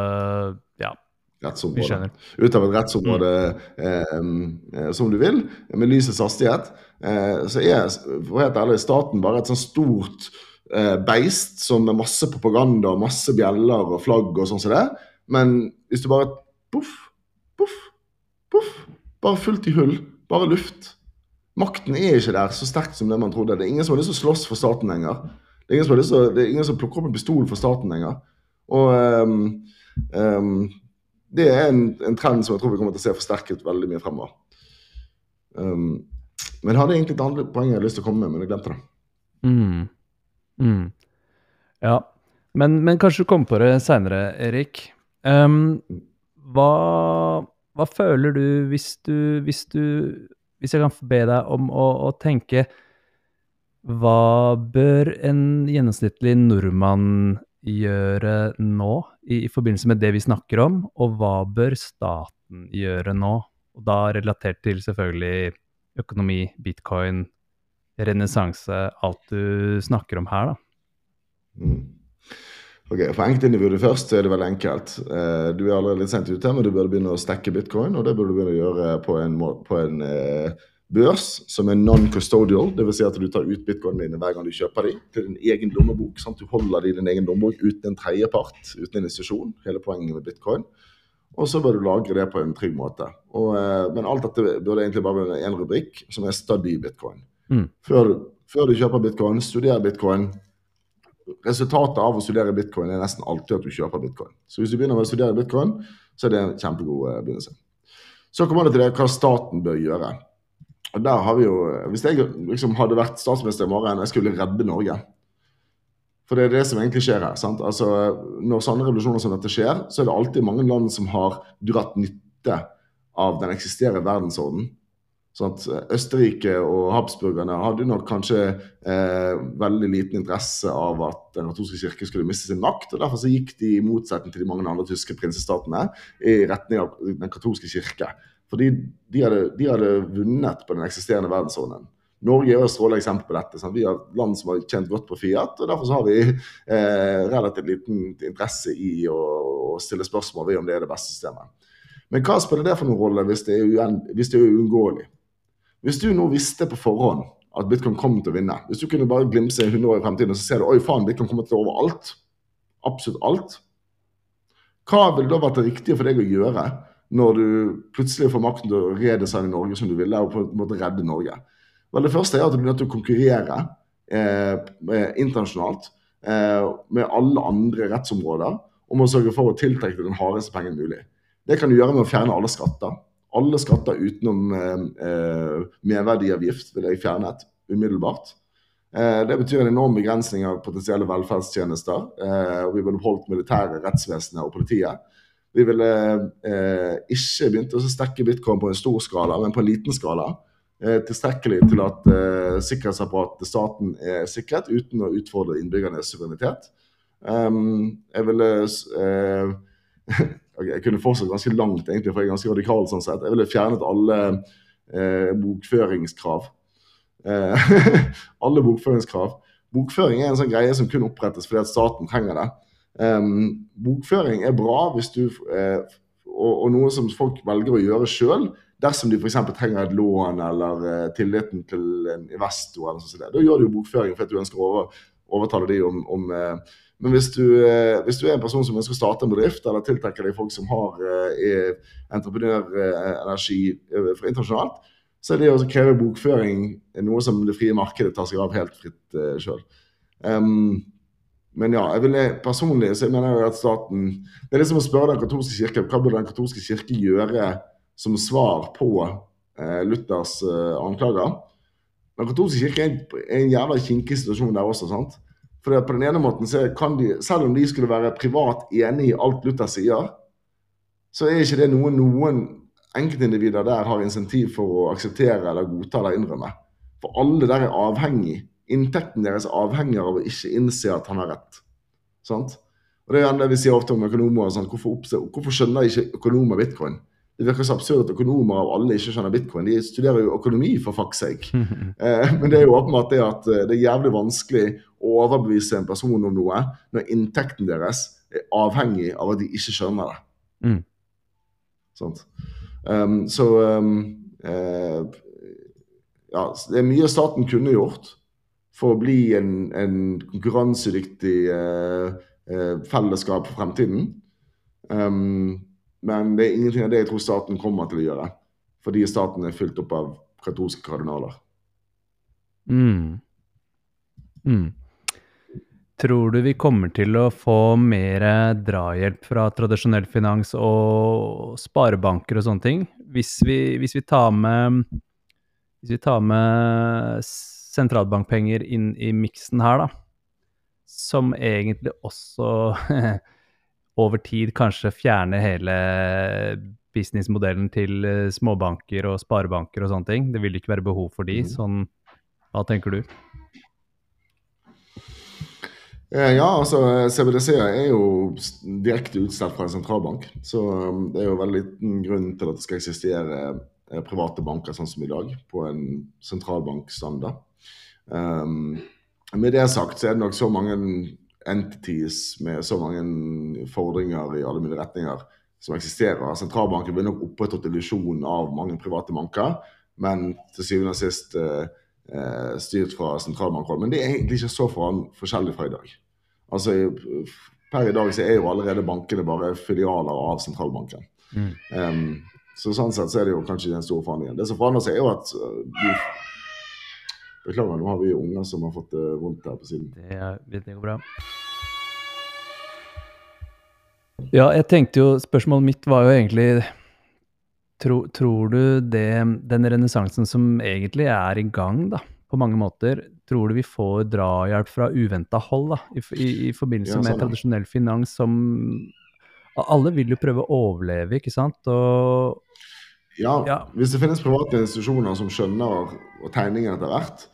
Ja Vi skjønner. Ut av et rettsområde mm. eh, som du vil, med lysets hastighet. Eh, så er for helt ærlig, staten bare et sånn stort eh, beist som med masse propaganda, og masse bjeller og flagg og sånn som det. Men hvis du bare poff, poff, poff, bare fullt i hull, bare luft Makten er ikke der så sterkt som det man trodde. Det er ingen som har lyst til å slåss for staten lenger. Det er ingen som, har lyst til, det er ingen som plukker opp en pistol for staten lenger. Og um, um, det er en, en, trend som jeg tror vi kommer til å se forsterket veldig mye fremover. Um, men jeg hadde egentlig et annet poeng jeg hadde lyst til å komme med, men jeg glemte det. Mm. Mm. Ja, men, men, kanskje du kommer på det seinere, Erik. Um, hva, hva, føler du hvis du Hvis du Hvis jeg kan be deg om å, å tenke Hva bør en gjennomsnittlig nordmann gjøre nå, i, i, forbindelse med det vi snakker om, og hva bør staten gjøre nå? Og da relatert til selvfølgelig økonomi, bitcoin, renessanse, alt du snakker om her, da. Mm. Ok, For enkeltindividet først så er det veldig enkelt. Eh, du er allerede litt sent ute, men du burde begynne å stekke bitcoin, og det burde du begynne å gjøre på en, på en eh, børs som er non-custodial. Dvs. Si at du tar ut bitcoinene dine hver gang du kjøper dem til din egen lommebok. Sant? Du holder dem i din egen lommebok uten en tredjepart, uten en institusjon. Hele poenget med bitcoin. Og så bør du lagre det på en trygg måte. Og, eh, men alt dette burde egentlig bare være en rubrikk, som er 'study bitcoin'. Mm. Før, før, du kjøper bitcoin, studer bitcoin. Resultatet av å studere bitcoin er nesten alltid at du kjøper bitcoin. Så hvis du begynner med å studere bitcoin, så er det en kjempegod eh, begynnelse. Så kommer det til det hva staten bør gjøre. Og der har vi jo, Hvis jeg liksom hadde vært statsminister i morgen jeg skulle redde Norge For det er det som egentlig skjer her. sant? Altså, Når sånne revolusjoner som dette skjer, så er det alltid mange land som har dratt nytte av den eksisterende verdensorden. Sånn at Østerrike og habsburgerne hadde nok kanskje eh, veldig liten interesse av at den katolske kirke skulle miste sin makt. og Derfor så gikk de, i motsetning til de mange andre tyske prinsestatene, i retning av den katolske kirke. Fordi de hadde, de hadde, vunnet på den eksisterende verdensordenen. Norge er et strålende eksempel på dette. Sant? Vi har land som har tjent godt på Fiat, og derfor så har vi eh, relativt liten interesse i å, å, stille spørsmål ved om det er det beste systemet. Men hva spiller det for noen rolle hvis det er uunngåelig? Hvis du nå visste på forhånd at bitcoin kom til å vinne, hvis du kunne bare glimse 100 år i fremtiden og så ser du oi faen, bitcoin kommer til å overalt, absolutt alt, hva ville da vært det riktige for deg å gjøre når du plutselig får makten til å redesigne Norge som du ville, og på en måte redde Norge? Vel, Det første er at du blir nødt til å konkurrere eh, internasjonalt eh, med alle andre rettsområder om å sørge for å tiltrekke den hardeste pengen mulig. Det kan du gjøre med å fjerne alle skatter. Alle skatter utenom eh, eh merverdiavgift vil jeg fjernet umiddelbart. Eh, det betyr en enorm begrensning av potensielle velferdstjenester. Eh, og vi ville holdt militære, rettsvesenet og politiet. Vi ville eh, ikke begynt å stekke bitcoin på en stor skala, men på en liten skala. Eh, tilstrekkelig til at eh, sikkerhetsapparatet til staten er sikret, uten å utfordre innbyggernes suverenitet. Um, jeg ville uh, Jeg kunne fortsatt ganske langt, egentlig, for jeg er ganske radikal sånn sett. Jeg ville fjernet alle eh, bokføringskrav Eh, alle bokføringskrav. Bokføring er en sånn greie som kun opprettes fordi at staten trenger det. Eh, bokføring er bra hvis du, uh, og, og, noe som folk velger å gjøre sjøl dersom de f.eks. trenger et lån eller uh, tilliten til en investor. eller sånt. Da gjør du jo bokføring fordi du ønsker å over, overtale de om, om uh, men hvis du, hvis du, er en person som ønsker å starte en bedrift, eller tiltrekker deg folk som har entreprenørenergi internasjonalt, så er det å kreve bokføring noe som det frie markedet tar seg av helt fritt uh, sjøl. Um, men ja, jeg vil personlig så mener jeg at staten Det er liksom å spørre Den katolske kirke hva burde Den katolske kirke gjøre som svar på eh, Luthers anklager. Den katolske kirke er en, en jævla kinkig situasjon der også. sant? For på den ene måten så kan de, Selv om de skulle være privat enig i alt Luther sier, så er ikke det noe noen enkeltindivider der har insentiv for å akseptere eller godta eller innrømme. For alle der er avhengig. Inntekten deres er avhengig av å ikke innse at han har rett. Sant? Og Det er det vi sier ofte om økonomer. Sånn, hvorfor, hvorfor, skjønner ikke økonomer bitcoin? Det virker så absurd at økonomer av alle ikke skjønner bitcoin. De studerer jo økonomi, for fuck's sake. Eh, men det er jo åpenbart det at eh, det er jævlig vanskelig overbevise en person om noe når inntekten deres er avhengig av at de ikke skjønner det. Mm. Sant? Um, så um, uh, ja, det er mye staten kunne gjort for å bli en, en konkurransedyktig uh, uh, fellesskap for fremtiden. Um, men det er ingenting av det jeg tror staten kommer til å gjøre, fordi staten er fylt opp av katolske kardinaler. Mm. Mm. Tror du vi kommer til å få mer drahjelp fra tradisjonell finans og sparebanker og sånne ting? Hvis vi, hvis vi, tar, med, hvis vi tar med sentralbankpenger inn i miksen her, da. Som egentlig også over tid kanskje fjerner hele businessmodellen til småbanker og sparebanker og sånne ting. Det vil ikke være behov for de. Mm. Sånn, hva tenker du? Eh, ja, altså CBDC er jo direkte utstedt fra en sentralbank. Så um, det er jo veldig liten grunn til at det skal eksistere eh, private banker sånn som i dag, på en sentralbankstandard. Um, med det sagt så er det nok så mange entities med så mange fordringer i alle mulige retninger som eksisterer. Sentralbanken vil nok opprettholdt illusjonen av mange private banker, men til syvende og sist eh, styrt fra sentralbankhold. Men det er egentlig ikke så forskjellig fra i dag. Altså, Per i dag så er jo allerede bankene bare filialer av sentralbanken. Mm. Um, så sånn sett så er det jo kanskje den store forandringen. Det som forandrer seg, er jo at uh, de Beklager, nå har vi unger som har fått det uh, vondt her på siden. Det, er, det går bra. Ja, jeg tenkte jo Spørsmålet mitt var jo egentlig Tro, tror du det, den renessansen som egentlig er i gang, da, på mange måter, tror du vi får drahjelp fra uventa hold da, i, i, i forbindelse ja, sånn, med tradisjonell finans som Alle vil jo prøve å overleve, ikke sant? Og, ja, ja, hvis det finnes private institusjoner som skjønner tegningen etter hvert,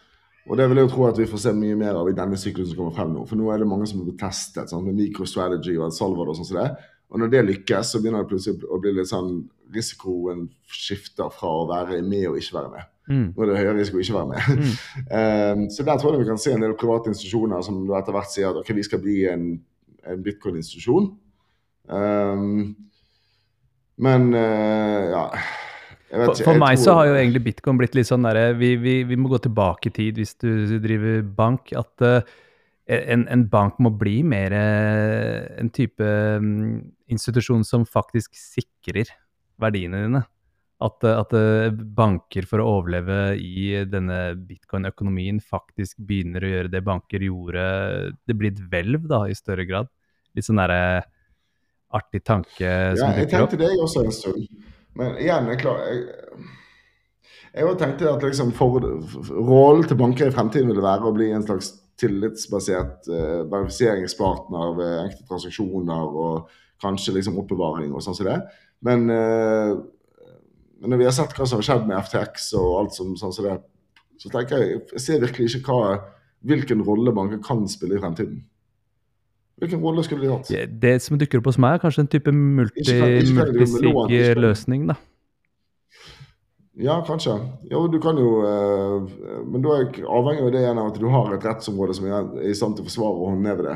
og det vil jeg jo tro at vi får se mye mer av i denne syklusen som kommer frem nå. For nå er det mange som blir testet sant? med microstrategy og Salvador og sånn som det. Og når det lykkes, så begynner det plutselig å bli litt sånn risikoen skifter fra å være med og ikke være med. Mm. Nå er det høyere risiko å ikke være med. Mm. um, så der tror jeg vi kan se en del private institusjoner som etter hvert sier at ok, vi skal bli en, en bitcoin-institusjon. Um, men uh, ja for, for meg så har jo egentlig bitcoin blitt litt sånn derre vi, vi, vi, må gå tilbake i tid hvis du driver bank. At uh, en, en, bank må bli mer uh, en type um, institusjon som faktisk sikrer verdiene dine. At, at uh, banker for å overleve i denne bitcoin-økonomien faktisk begynner å gjøre det banker gjorde. Det blir et hvelv da, i større grad. Litt sånn derre artig tanke som ja, dukker opp. Jeg tenkte det også en stund. Men igjen, jeg klarer jeg, jeg tenkte at liksom for, rollen til banker i fremtiden ville være å bli en slags tillitsbasert uh, verifiseringspartner ved enkelte transaksjoner og kanskje liksom oppbevaring og sånn som det. Men, men, når vi har sett hva som har skjedd med FTX og alt som sånn som det, så tenker jeg jeg ser virkelig ikke hva, hvilken rolle banker kan spille i fremtiden. Hvilken rolle skulle de hatt? Det som dukker opp hos meg, er kanskje en type multisig løsning, da. Ja, kanskje. Jo, du kan jo eh, Men da avhenger jo det igjen av at du har et rettsområde som er i stand til å forsvare og håndheve det.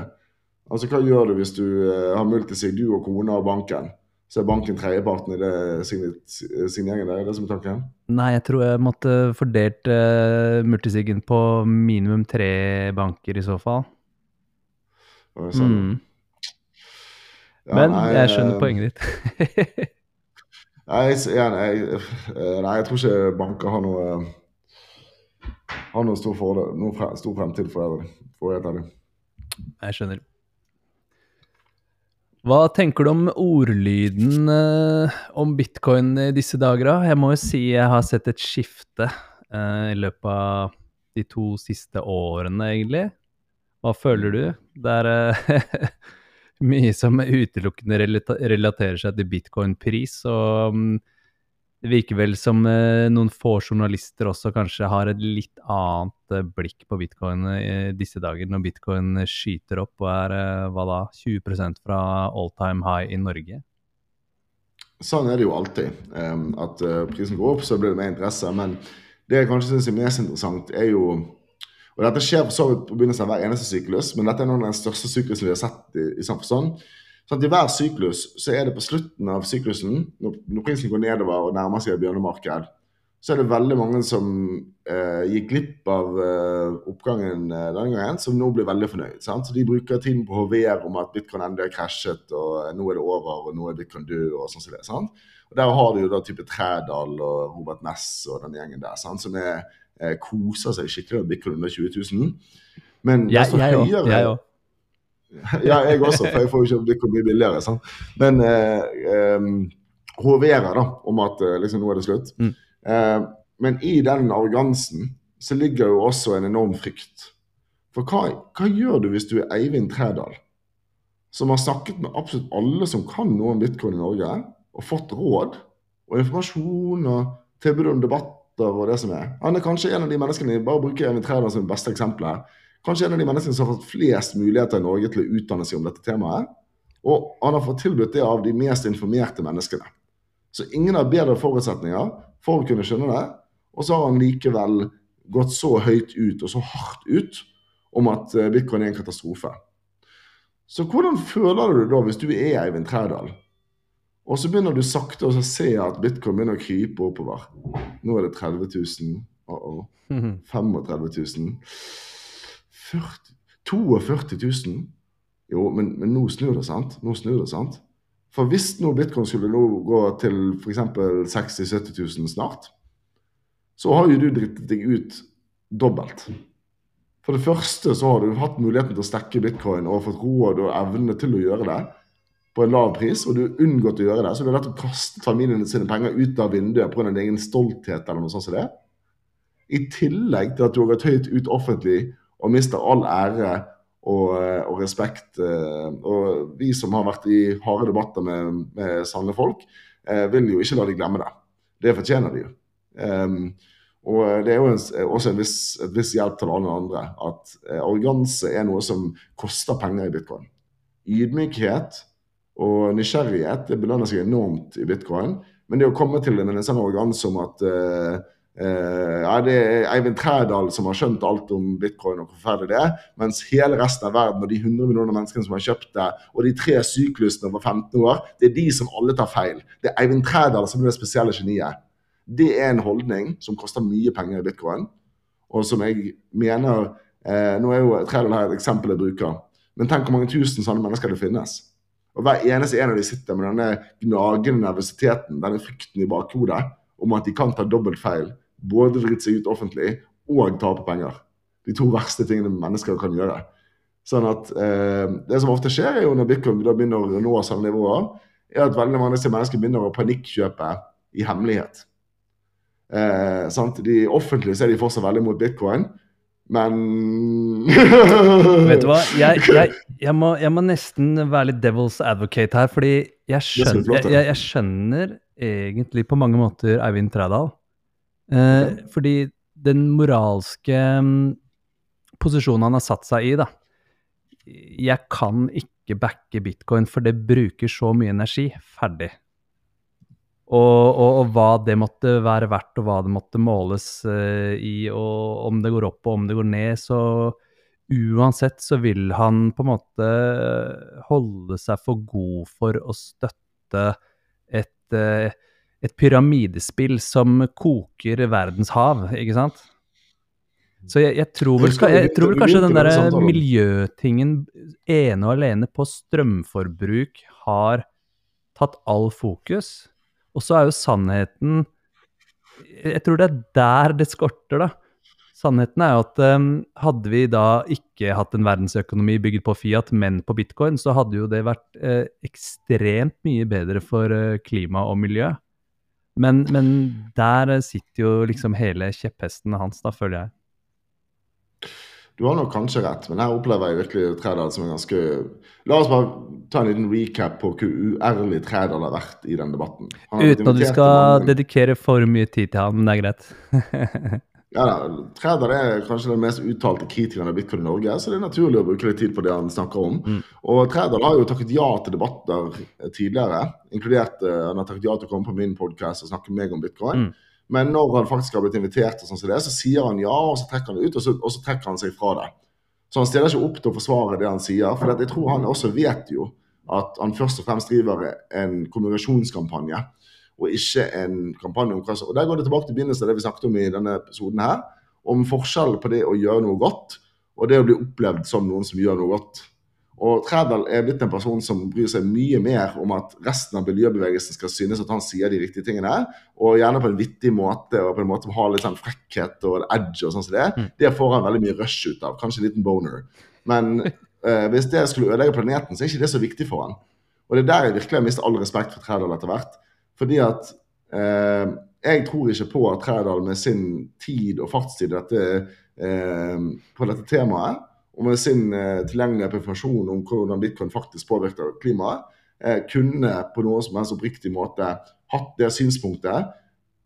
Altså, Hva gjør du hvis du eh, har multisig, du og kona og banken? Så er banken tredjeparten i det signeringen der? Er det som er tanken? Nei, jeg tror jeg måtte fordelt eh, multisiggen på minimum tre banker i så fall. Mm. Ja, Men nei, jeg skjønner eh, poenget ditt. nei, jeg, nei, eh, nei, jeg tror ikke banker har noe har noen stor, fordel, noe fre, stor fremtid for det. Jeg skjønner. Hva tenker du om ordlyden eh, om bitcoin i disse dager? Jeg må jo si jeg har sett et skifte eh, i løpet av de to siste årene, egentlig. Hva føler du? Det er uh, mye som utelukkende relaterer seg til bitcoin-pris. Og um, det virker vel som uh, noen få journalister også kanskje har et litt annet uh, blikk på bitcoin i disse dager, når bitcoin skyter opp og er hva da, 20 fra all time high i Norge. Sånn er det jo alltid. At prisen går opp, så blir det mer interesse. Men det jeg kanskje syns er mest interessant, er jo og Dette skjer for så vidt på begynnelsen av hver eneste syklus, men dette er noen av den største syklusen vi har sett i, i samfunnet. sånn. I hver syklus så er det på slutten av syklusen, når, når prinsen går nedover og nærmer seg bjørnemarked, så er det veldig mange som eh, gikk glipp av eh, oppgangen eh, denne gangen, som nå blir veldig fornøyd. Sant? Så De bruker tiden på å hovere om at bitcoin endelig har krasjet, og eh, nå er det over, og nå er bitcoin død, og sånn som det. sant? Og Der har du jo da type Trædal og Robert Ness og den gjengen der, sant? som er eh, koser seg skikkelig og bitcoin under 20 000. Men jeg, høyere, jeg òg. ja, jeg også, for jeg får jo ikke bikke mye billigere. Sant? Men eh, eh, hoverer da, om at eh, liksom, nå er det slutt. Mm. Eh, men i den arrogansen så ligger jo også en enorm frykt. For hva, hva gjør du hvis du er Eivind Trædal, som har snakket med absolutt alle som kan noe om bitcoin i Norge, og fått råd og informasjon og tilbud om debatt og det som er. Han er kanskje en av de menneskene bare bruker Træder som beste eksempel her. Kanskje en av de menneskene som har fått flest muligheter i Norge til å utdanne seg om dette temaet. Og han har fått tilbudt det av de mest informerte menneskene. Så ingen har bedre forutsetninger for å kunne skjønne det. Og så har han likevel gått så høyt ut og så hardt ut om at eh, bitcoin er en katastrofe. Så hvordan føler du det da hvis du er Eivind Trædal? Og så begynner du sakte å se at bitcoin begynner å krype oppover. Nå er det 30 000. Uh -oh. 35 000. 40, 42 000. Jo, men, men, nå snur det, sant? Nå snur det, sant? For hvis nå bitcoin skulle nå gå til f.eks. 60 000-70 000 snart, så har jo du drittet deg ut dobbelt. For det første så har du hatt muligheten til å stekke bitcoin og fått råd og evne til å gjøre det på en lav pris, og du har unngått å gjøre det, så du har rett å kastet familien sine penger ut av vinduet pga. din egen stolthet eller noe sånt som det. I tillegg til at du har gått høyt ut offentlig og mister all ære og, og, respekt. Eh, og vi som har vært i harde debatter med, med sanne folk, eh, vil jo ikke la de glemme det. Det fortjener de jo. Um, og det er jo en, også en viss, et viss hjelp til alle andre at eh, arroganse er noe som koster penger i bitcoin. Ydmykhet og nysgjerrighet det belønner seg enormt i bitcoin. Men det å komme til en sånn arroganse om at uh, Uh, ja, det er Eivind Trædal som har skjønt alt om bitcoin og hvor forferdelig det er. Mens hele resten av verden og de 100 millioner menneskene som har kjøpt det, og de tre syklusene over 15 år, det er de som alle tar feil. Det er Eivind Trædal som er det spesielle geniet. Det er en holdning som koster mye penger i bitcoin, og som jeg mener eh, Nå er jo Trædal her et eksempel jeg bruker, men tenk hvor mange tusen sånne mennesker det finnes. Og Hver eneste en av de sitter med denne gnagende nervøsiteten, denne frykten i bakhodet om at de kan ta dobbelt feil både drite seg ut offentlig og tape penger. De to verste tingene mennesker kan gjøre. Sånn at eh, Det som ofte skjer, er jo når bitcoin begynner å nå sånne nivåer, er at veldig mange mennesker begynner å panikkjøpe i hemmelighet. Eh? De Offentlig så er de fortsatt veldig mot bitcoin, men Vet du hva, jeg, jeg, jeg, må, jeg, må, nesten være litt devil's advocate her, fordi jeg skjønner, jeg, skjønner egentlig på mange måter Eivind Trædal. Eh, fordi den moralske um, posisjonen han har satt seg i, da Jeg kan ikke backe bitcoin, for det bruker så mye energi. Ferdig. Og, og, og, hva det måtte være verdt, og hva det måtte måles uh, i, og om det går opp og om det går ned, så uansett så vil han på en måte holde seg for god for å støtte et uh, et pyramidespill som koker verdens hav, ikke sant? Så jeg, jeg tror vel, jeg, jeg tror vel kanskje den der miljøtingen ene og alene på strømforbruk har tatt all fokus. Og så er jo sannheten Jeg tror det er der det skorter, da. Sannheten er jo at um, hadde vi da ikke hatt en verdensøkonomi bygget på Fiat, men på bitcoin, så hadde jo det vært eh, ekstremt mye bedre for eh, klima og miljø. Men, men, der sitter jo liksom hele kjepphesten hans, da, føler jeg. Du har nok kanskje rett, men her opplever jeg virkelig Trædal som en ganske La oss bare ta en liten recap på hvor uærlig Trædal har vært i den debatten. Uten at du skal dedikere for mye tid til ham, men det er greit. Ja, da, Trædal er kanskje den mest uttalte kritikeren av bitcoin i Norge, så det er naturlig å bruke litt tid på det han snakker om. Mm. Og Trædal har jo takket ja til debatter tidligere, inkludert uh, han har takket ja til å komme på min podkast og snakke med meg om bitcoin. Mm. Men når han faktisk har blitt invitert, og sånn som det, så sier han ja, og så trekker han det ut, og så, og så, trekker han seg fra det. Så han stiller ikke opp til å forsvare det han sier, for jeg tror han også vet jo at han først og fremst driver en kommunikasjonskampanje og ikke en kampanje om hva som Og Der går det tilbake til begynnelsen av det vi snakket om i denne episoden her, om forskjellen på det å gjøre noe godt og det å bli opplevd som noen som gjør noe godt. Og Trædal er blitt en person som bryr seg mye mer om at resten av miljøbevegelsen skal synes at han sier de riktige tingene, og gjerne på en vittig måte og på en måte som har litt sånn frekkhet og edge og sånn som det. Mm. Det får han veldig mye rush ut av. Kanskje en liten boner. Men eh, hvis det skulle ødelegge planeten, så er ikke det så viktig for han. Og det er der jeg virkelig har mistet all respekt for Trædal etter hvert. Fordi at eh, jeg tror ikke på at Trædal med sin tid og fartstid dette, eh, på dette temaet, og med sin eh, tilgjengelige informasjon om hvordan bitcoin faktisk påvirker klimaet, eh, kunne på noen som helst oppriktig måte hatt det synspunktet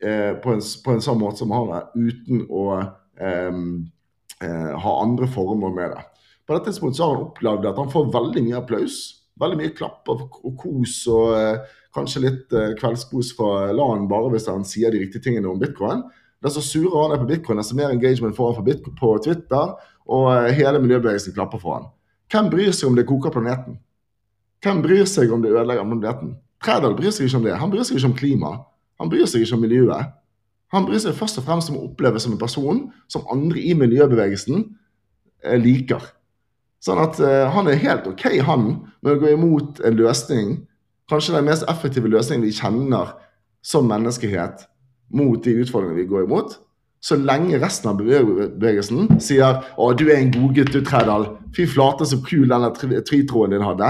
eh, på en, på, en, sånn måte som han har det, uten å eh, ha andre former med det. På dette tidspunktet har han opplevd at han får veldig mye applaus, veldig mye klapp og, og kos. og Kanskje litt eh, kveldskos fra LAN bare hvis han sier de riktige tingene om bitcoin. Desto surere han er på bitcoin, desto mer engagement får han på Twitter, og eh, hele miljøbevegelsen klapper for han. Hvem bryr seg om det koker planeten? Hvem bryr seg om det ødelegger planeten? Trædal bryr seg ikke om det. Han bryr seg ikke om klima. Han bryr seg ikke om miljøet. Han bryr seg først og fremst om å oppleve som en person som andre i miljøbevegelsen eh, liker. Sånn at uh, han er helt OK, han, med å gå imot en løsning kanskje den mest effektive løsningen vi kjenner som menneskehet mot de utfordringene vi går imot. Så lenge resten av bevegelsen sier 'Å, du er en god gutt, du, Trædal'. Fy flate, så kul den tweetråden din hadde.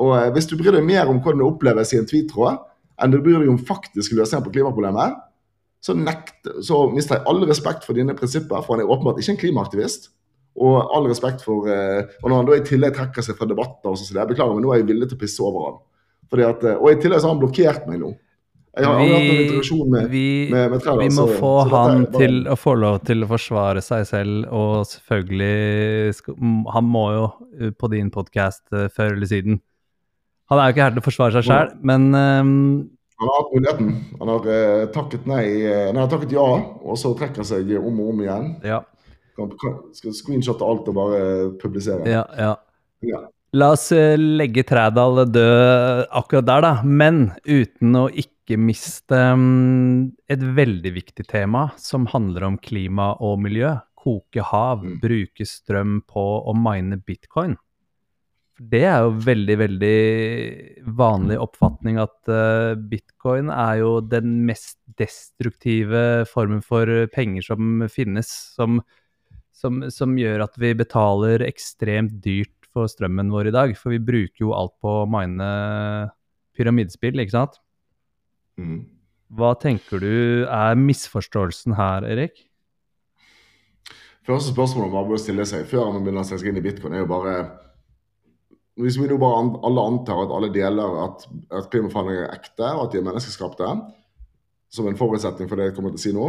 Og eh, hvis du bryr deg mer om hvordan det oppleves i en tweettråd, enn du bryr deg om faktiske løsninger på klimaproblemet, så, nekt, så mister jeg all respekt for dine prinsipper, for han er åpenbart ikke en klimaaktivist. Og all respekt for eh, Og når han da i tillegg trekker seg fra debatter og sånn, jeg beklager, men nå er jeg villig til å pisse over han. At, eh, og i tillegg så har han blokkert meg nå. Jeg har vi, hatt en interaksjon med, vi, med, med Trella, Vi må så, få han bare... til å få lov til å forsvare seg selv, og selvfølgelig Han må jo eh, på din podkast uh, før eller siden. Han er jo ikke her til å forsvare seg sjøl, men um, Han har hatt muligheten. Han har uh, takket nei, nei, han har takket ja, og så trekker han seg om og om igjen. Ja. Kan, kan, skal screenshotte alt og bare publisere. Ja, ja. ja. La oss legge Trædal død akkurat der, da. Men uten å ikke miste um, et veldig viktig tema som handler om klima og miljø. Koke hav, mm. bruke strøm på å mine bitcoin. Det er jo veldig, veldig vanlig oppfatning at uh, bitcoin er jo den mest destruktive formen for penger som finnes. Som, som, som, gjør at vi betaler ekstremt dyrt for strømmen vår i dag. For vi bruker jo alt på å mine pyramidespill, ikke sant? Mm. Hva tenker du er misforståelsen her, Erik? Første spørsmål man bør stille seg før man begynner å sette seg inn i bitcoin, er jo bare hvis vi nå bare alle antar at alle deler at, at klimaforandringer er ekte, og at de er menneskeskapte, som en forutsetning for det jeg kommer til å si nå,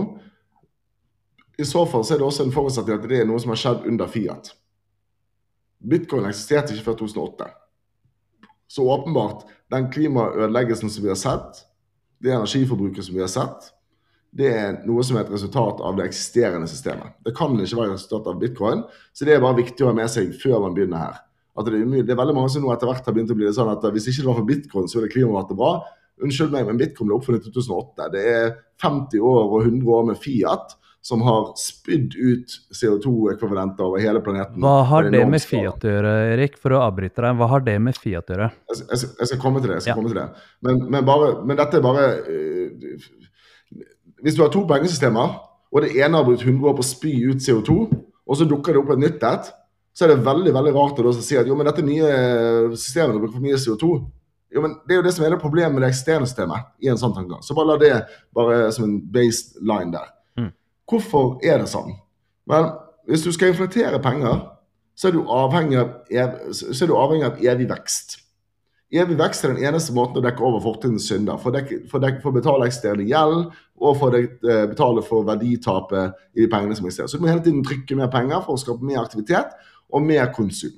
i så fall så er det også en forutsetning at det er noe som har skjedd under Fiat. Bitcoin eksisterte ikke før 2008. Så åpenbart, den klimaødeleggelsen som vi har sett, det energiforbruket som vi har sett, det er noe som er et resultat av det eksisterende systemet. Det kan ikke være et resultat av bitcoin, så det er bare viktig å ha med seg før man begynner her at det er, det er veldig mange som nå etter hvert har begynt å bli det sånn at hvis ikke det var for bitcoin, så ville klimaet vært bra. Unnskyld meg, men bitcoin ble oppfunnet i 2008. Det er 50 år og 100 år med Fiat som har spydd ut CO2-ekvivalenter over hele planeten. Hva har det med Fiat å gjøre, Erik? For å avbryte deg, hva har det med Fiat å gjøre? Jeg, jeg, jeg skal komme til det. jeg skal ja. komme til det. Men, men, bare, men dette er bare uh, Hvis du har to pengesystemer, og det ene har brukt 100 år på å spy ut CO2, og så dukker det opp et nytt et så er det veldig veldig rart å si at jo, men dette nye systemet bruker for mye CO2. Jo, men Det er jo det som er det problemet med det eksisterende systemet. i en sånn tanke. Så bare la det bare som en baseline der. Hvorfor er det sånn? Men hvis du skal inflatere penger, så er du avhengig av, ev du avhengig av evig vekst. Evig vekst er den eneste måten å dekke over fortidens synder. For, å betale eksisterende gjeld, og for å eh, betale for verditapet i de pengene som eksisterer. Så du må hele tiden trykke mer penger for å skape mer aktivitet og mer konsum.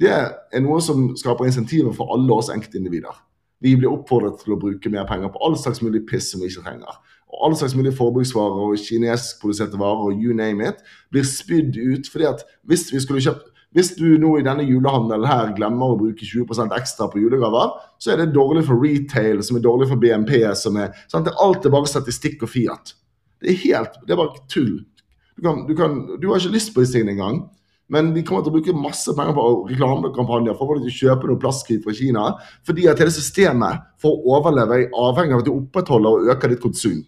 Det er noe som skaper insentiver for alle oss enkeltindivider. Vi blir oppfordret til å bruke mer penger på all slags mulig piss som vi ikke trenger. Og all slags mulige forbruksvarer og kinesiskproduserte varer og you name it blir spydd ut. fordi at hvis vi skulle kjøpt hvis du nå i denne julehandelen her glemmer å bruke 20 ekstra på julegaver, så er det dårlig for retail, som er dårlig for BNP. som er, sant? Alt er bare statistikk og Fiat. Det er helt, det er bare tull. Du, kan, du, kan, du har ikke lyst på disse tingene engang. Men de kommer til å bruke masse penger på reklamekampanjer for å kjøpe noe plastskritt fra Kina. Fordi at hele systemet for å overleve er avhengig av at du opprettholder og øker ditt konsum.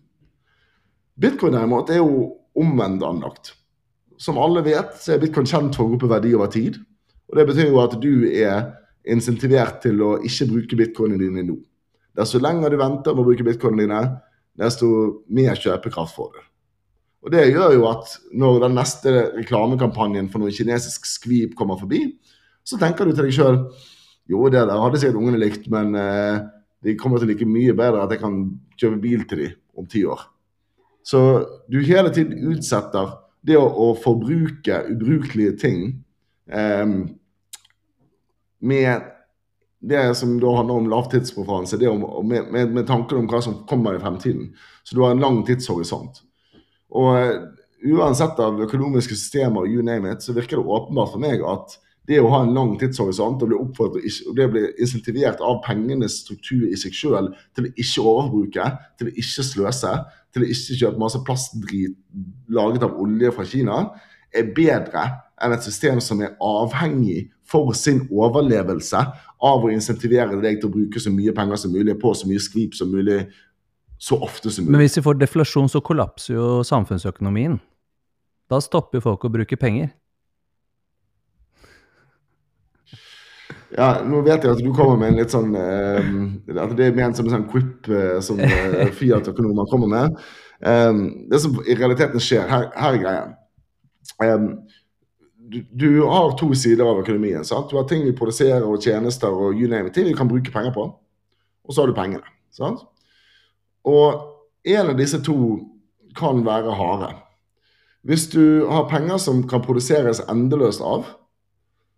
Bitcoin derimot er jo omvendt anlagt. Som alle vet, så er bitcoin kjent for å gå på verdi over tid. Og Det betyr jo at du er insentivert til å ikke bruke bitcoinene dine nå. Desto lenger du venter med å bruke bitcoinene dine, desto mer kjøpekraft får du. Og Det gjør jo at når den neste reklamekampanjen for noe kinesisk skvip kommer forbi, så tenker du til deg sjøl jo, det der hadde sikkert ungene likt, men eh, de kommer til å like mye bedre at jeg kan kjøpe bil til dem om ti år. Så du hele tiden utsetter det å, å forbruke ubrukelige ting eh, med det som da handler om lavtidspreferanse, det om, med, med, med tanken om hva som kommer i fremtiden. Så du har en lang tidshorisont. Og eh, uansett av økonomiske systemer, you name it, så virker det åpenbart for meg at det å ha en lang tidshorisont og bli oppfordret og det å bli insentivert av pengenes struktur i seg sjøl til å ikke overbruke, til å ikke sløse, til å ikke kjøpe masse plastdrit laget av olje fra Kina, er bedre enn et system som er avhengig for sin overlevelse av å insentivere deg til å bruke så mye penger som mulig på så mye skvip som mulig så ofte som mulig. Men hvis vi får deflasjon, så kollapser jo samfunnsøkonomien. Da stopper folk å bruke penger. Ja, nå vet jeg at du kommer med en litt sånn eh, At det er ment som en sånn quip uh, som uh, Fiat-økonomer kommer med. Um, det som i realiteten skjer, her, her er greia. Um, du, du, har to sider av økonomien. sant? Du har ting vi produserer og tjenester og you name it, ting vi kan bruke penger på. Og så har du pengene. sant? Og en av disse to kan være harde. Hvis du har penger som kan produseres endeløst av,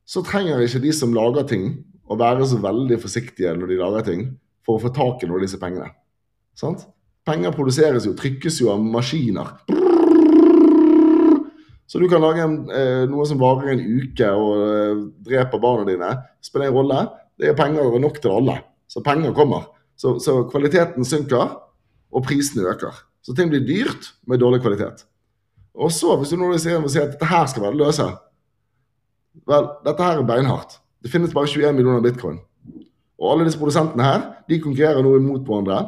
så trenger ikke de som lager ting, å være så veldig forsiktige når de lager ting, for å få tak i noen av disse pengene. Sant? Penger produseres jo, trykkes jo av maskiner. Så du kan lage en, eh, noe som varer en uke og eh, dreper barna dine. Spiller en rolle. Det er penger nok til alle. Så penger kommer. Så, så kvaliteten synker, og prisene øker. Så ting blir dyrt med dårlig kvalitet. Og så, hvis du nå sier, at dette her skal være det løse Vel, dette her er beinhardt. Det finnes bare 21 millioner bitcoin. Og alle disse produsentene her de konkurrerer nå imot hverandre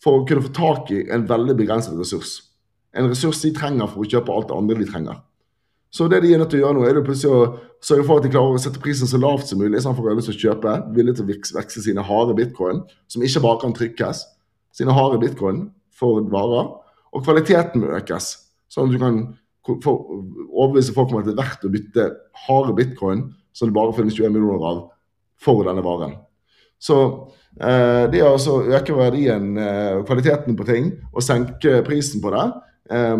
for å kunne få tak i en veldig begrenset ressurs. En ressurs de trenger for å kjøpe alt det andre de trenger. Så det de er nødt til å gjøre nå, er plutselig å sørge for at de klarer å sette prisen så lavt som mulig, sånn for lyst å kjøpe, villig til å vekse sine harde bitcoin, som ikke bare kan trykkes, sine harde bitcoin for varer, og kvaliteten må økes. Sånn at du kan overbevise folk om at det er verdt å bytte harde bitcoin, som det bare finnes 21 millioner av, for denne varen. Så eh, det å altså øke verdien, eh, kvaliteten på ting, og senke prisen på det, eh,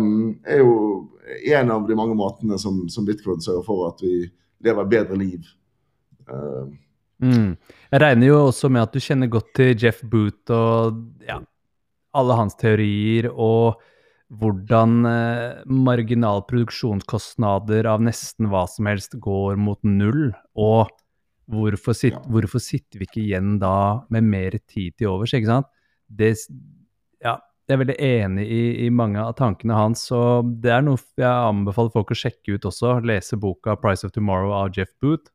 er jo en av de mange måtene som, som bitcoin sørger for at vi lever bedre liv. Uh, mm. Jeg regner jo også med at du kjenner godt til Jeff Boot og ja, alle hans teorier, og hvordan eh, marginal produksjonskostnader av nesten hva som helst går mot null. Og hvorfor, sit, ja. hvorfor sitter vi ikke igjen da med mer tid til overs? ikke sant? Det, ja, jeg er veldig enig i, i, mange av tankene hans. og Det er noe jeg anbefaler folk å sjekke ut også. Lese boka 'Price of Tomorrow' av Jeff Booth.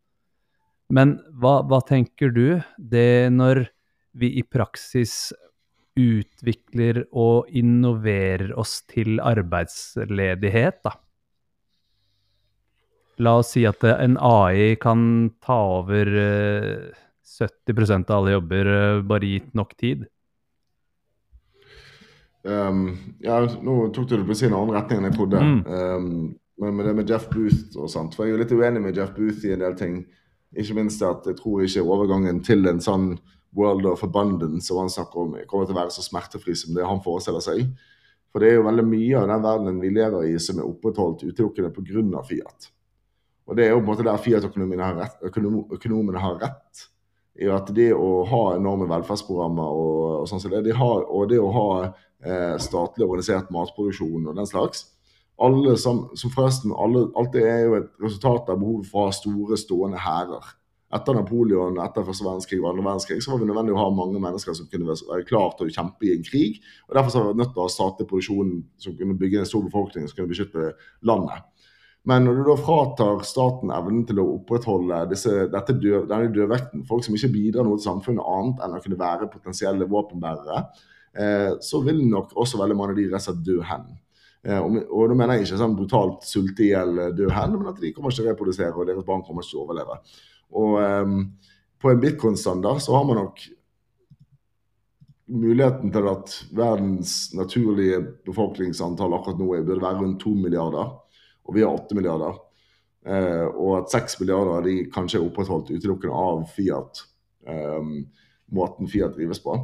Men hva, hva tenker du? Det når vi i praksis utvikler og innoverer oss til arbeidsledighet, da. La oss si at en AI kan ta over 70 eh, av alle jobber, eh, bare gitt nok tid. Um, ja, nå tok du det på sin annen retning enn jeg trodde. Mm. Um, men med det med Jeff Booth og sånt, for jeg er litt uenig med Jeff Booth i en del ting. Ikke minst at jeg tror ikke overgangen til en sånn world of abundance som han snakker om, kommer til å være så smertefri som det han forestiller seg. For det er jo veldig mye av den verdenen vi lever i som er opprettholdt utelukkende pga. Fiat. Og det er jo på en måte der Fiat-økonomene har, rett, økonom, har rett. i at det å ha enorme velferdsprogrammer og, og sånn som det, de har, og det å ha eh, statlig organisert matproduksjon og den slags alle som, som forresten, alle, Alt det er jo et resultat av behovet for å ha store, stående hærer etter Napoleon, etter første verdenskrig og andre verdenskrig, så var vi nødvendig å ha mange mennesker som kunne være klar til å kjempe i en krig. og Derfor var vi nødt til å ha statlig produksjon som kunne bygge en stor befolkning som kunne beskytte landet. Men når du da fratar staten evnen til å opprettholde disse, død, denne dødvekten, folk som ikke bidrar noe til samfunnet annet enn å kunne være potensielle våpenbærere, eh, så vil nok også veldig mange av de rett og slett dø hen. Eh, og, og da mener jeg ikke sånn brutalt sulte i hjel dø hen, men at de kommer ikke til å reprodusere, og deres barn kommer ikke til å overleve. Og um, på en bitcoin-standard så har man nok muligheten til at verdens naturlige befolkningsantall akkurat nå burde være rundt 2 milliarder, og vi har 8 milliarder. Uh, og at 6 milliarder de kanskje er opprettholdt utelukkende av Fiat, um, måten Fiat drives på.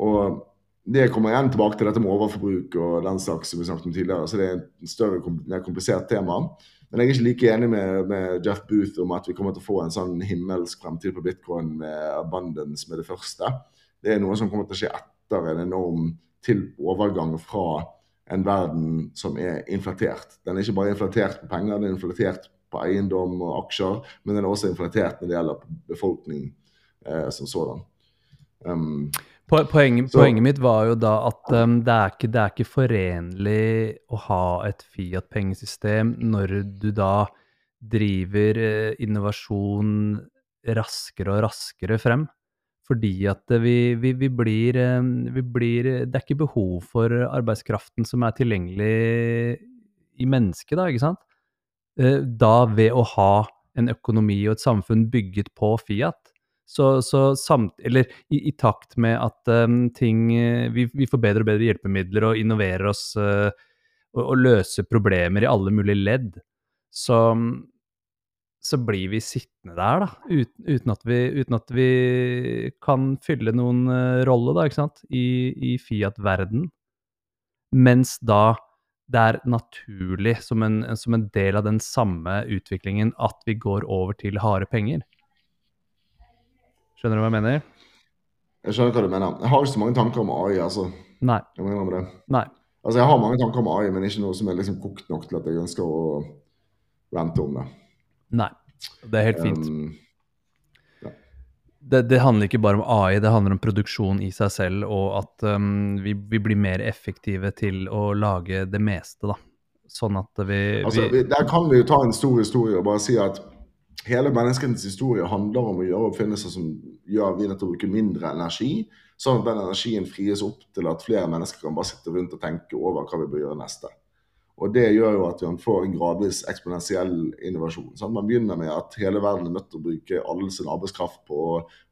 Og det kommer igjen tilbake til dette med overforbruk og den slags som vi snakket om tidligere. Så det er et større, mer komplisert tema. Men jeg er ikke like enig med, med, Jeff Booth om at vi kommer til å få en sånn himmelsk fremtid på bitcoin med abundance med det første. Det er noe som kommer til å skje etter en enorm overgang fra en verden som er inflatert. Den er ikke bare inflatert på penger, den er inflatert på eiendom og aksjer, men den er også inflatert når det gjelder befolkning eh, som sådan. Um, Poenget, poenget, mitt var jo da at um, det, er ikke, det, er ikke, forenlig å ha et Fiat-pengesystem når du da driver eh, innovasjon raskere og raskere frem. Fordi at vi, vi, vi, blir, um, vi, blir, Det er ikke behov for arbeidskraften som er tilgjengelig i mennesket, da, ikke sant? Uh, da ved å ha en økonomi og et samfunn bygget på Fiat. Så, så samt, eller i, i, takt med at um, ting eh, vi, vi, får bedre og bedre hjelpemidler og innoverer oss uh, og, og, løser problemer i alle mulige ledd, så, så blir vi sittende der, da. Uten, uten, at, vi, uten at, vi, kan fylle noen uh, rolle, da, ikke sant, i, i Fiat-verden. Mens da det er naturlig, som en, som en del av den samme utviklingen, at vi går over til harde penger. Skjønner du hva jeg mener? Jeg skjønner hva du mener. Jeg har ikke så mange tanker om AI. altså. Nei. Jeg må innrømme det. Nei. Altså, jeg har mange tanker om AI, men ikke noe som er liksom kokt nok til at jeg ønsker å vente om det. Nei. Det er helt fint. Um, ja. det, det, handler ikke bare om AI, det handler om produksjon i seg selv, og at um, vi, vi, blir mer effektive til å lage det meste, da. Sånn at vi, altså, vi Der kan vi jo ta en stor historie og bare si at hele menneskenes historie handler om å gjøre oppfinnelser som gjør vi nødt til å bruke mindre energi, sånn at den energien fries opp til at flere mennesker kan bare sitte rundt og tenke over hva vi bør gjøre neste. Og Det gjør jo at man får en gradvis eksponentiell innovasjon. Sant? Man begynner med at hele verden er nødt til å bruke all sin arbeidskraft på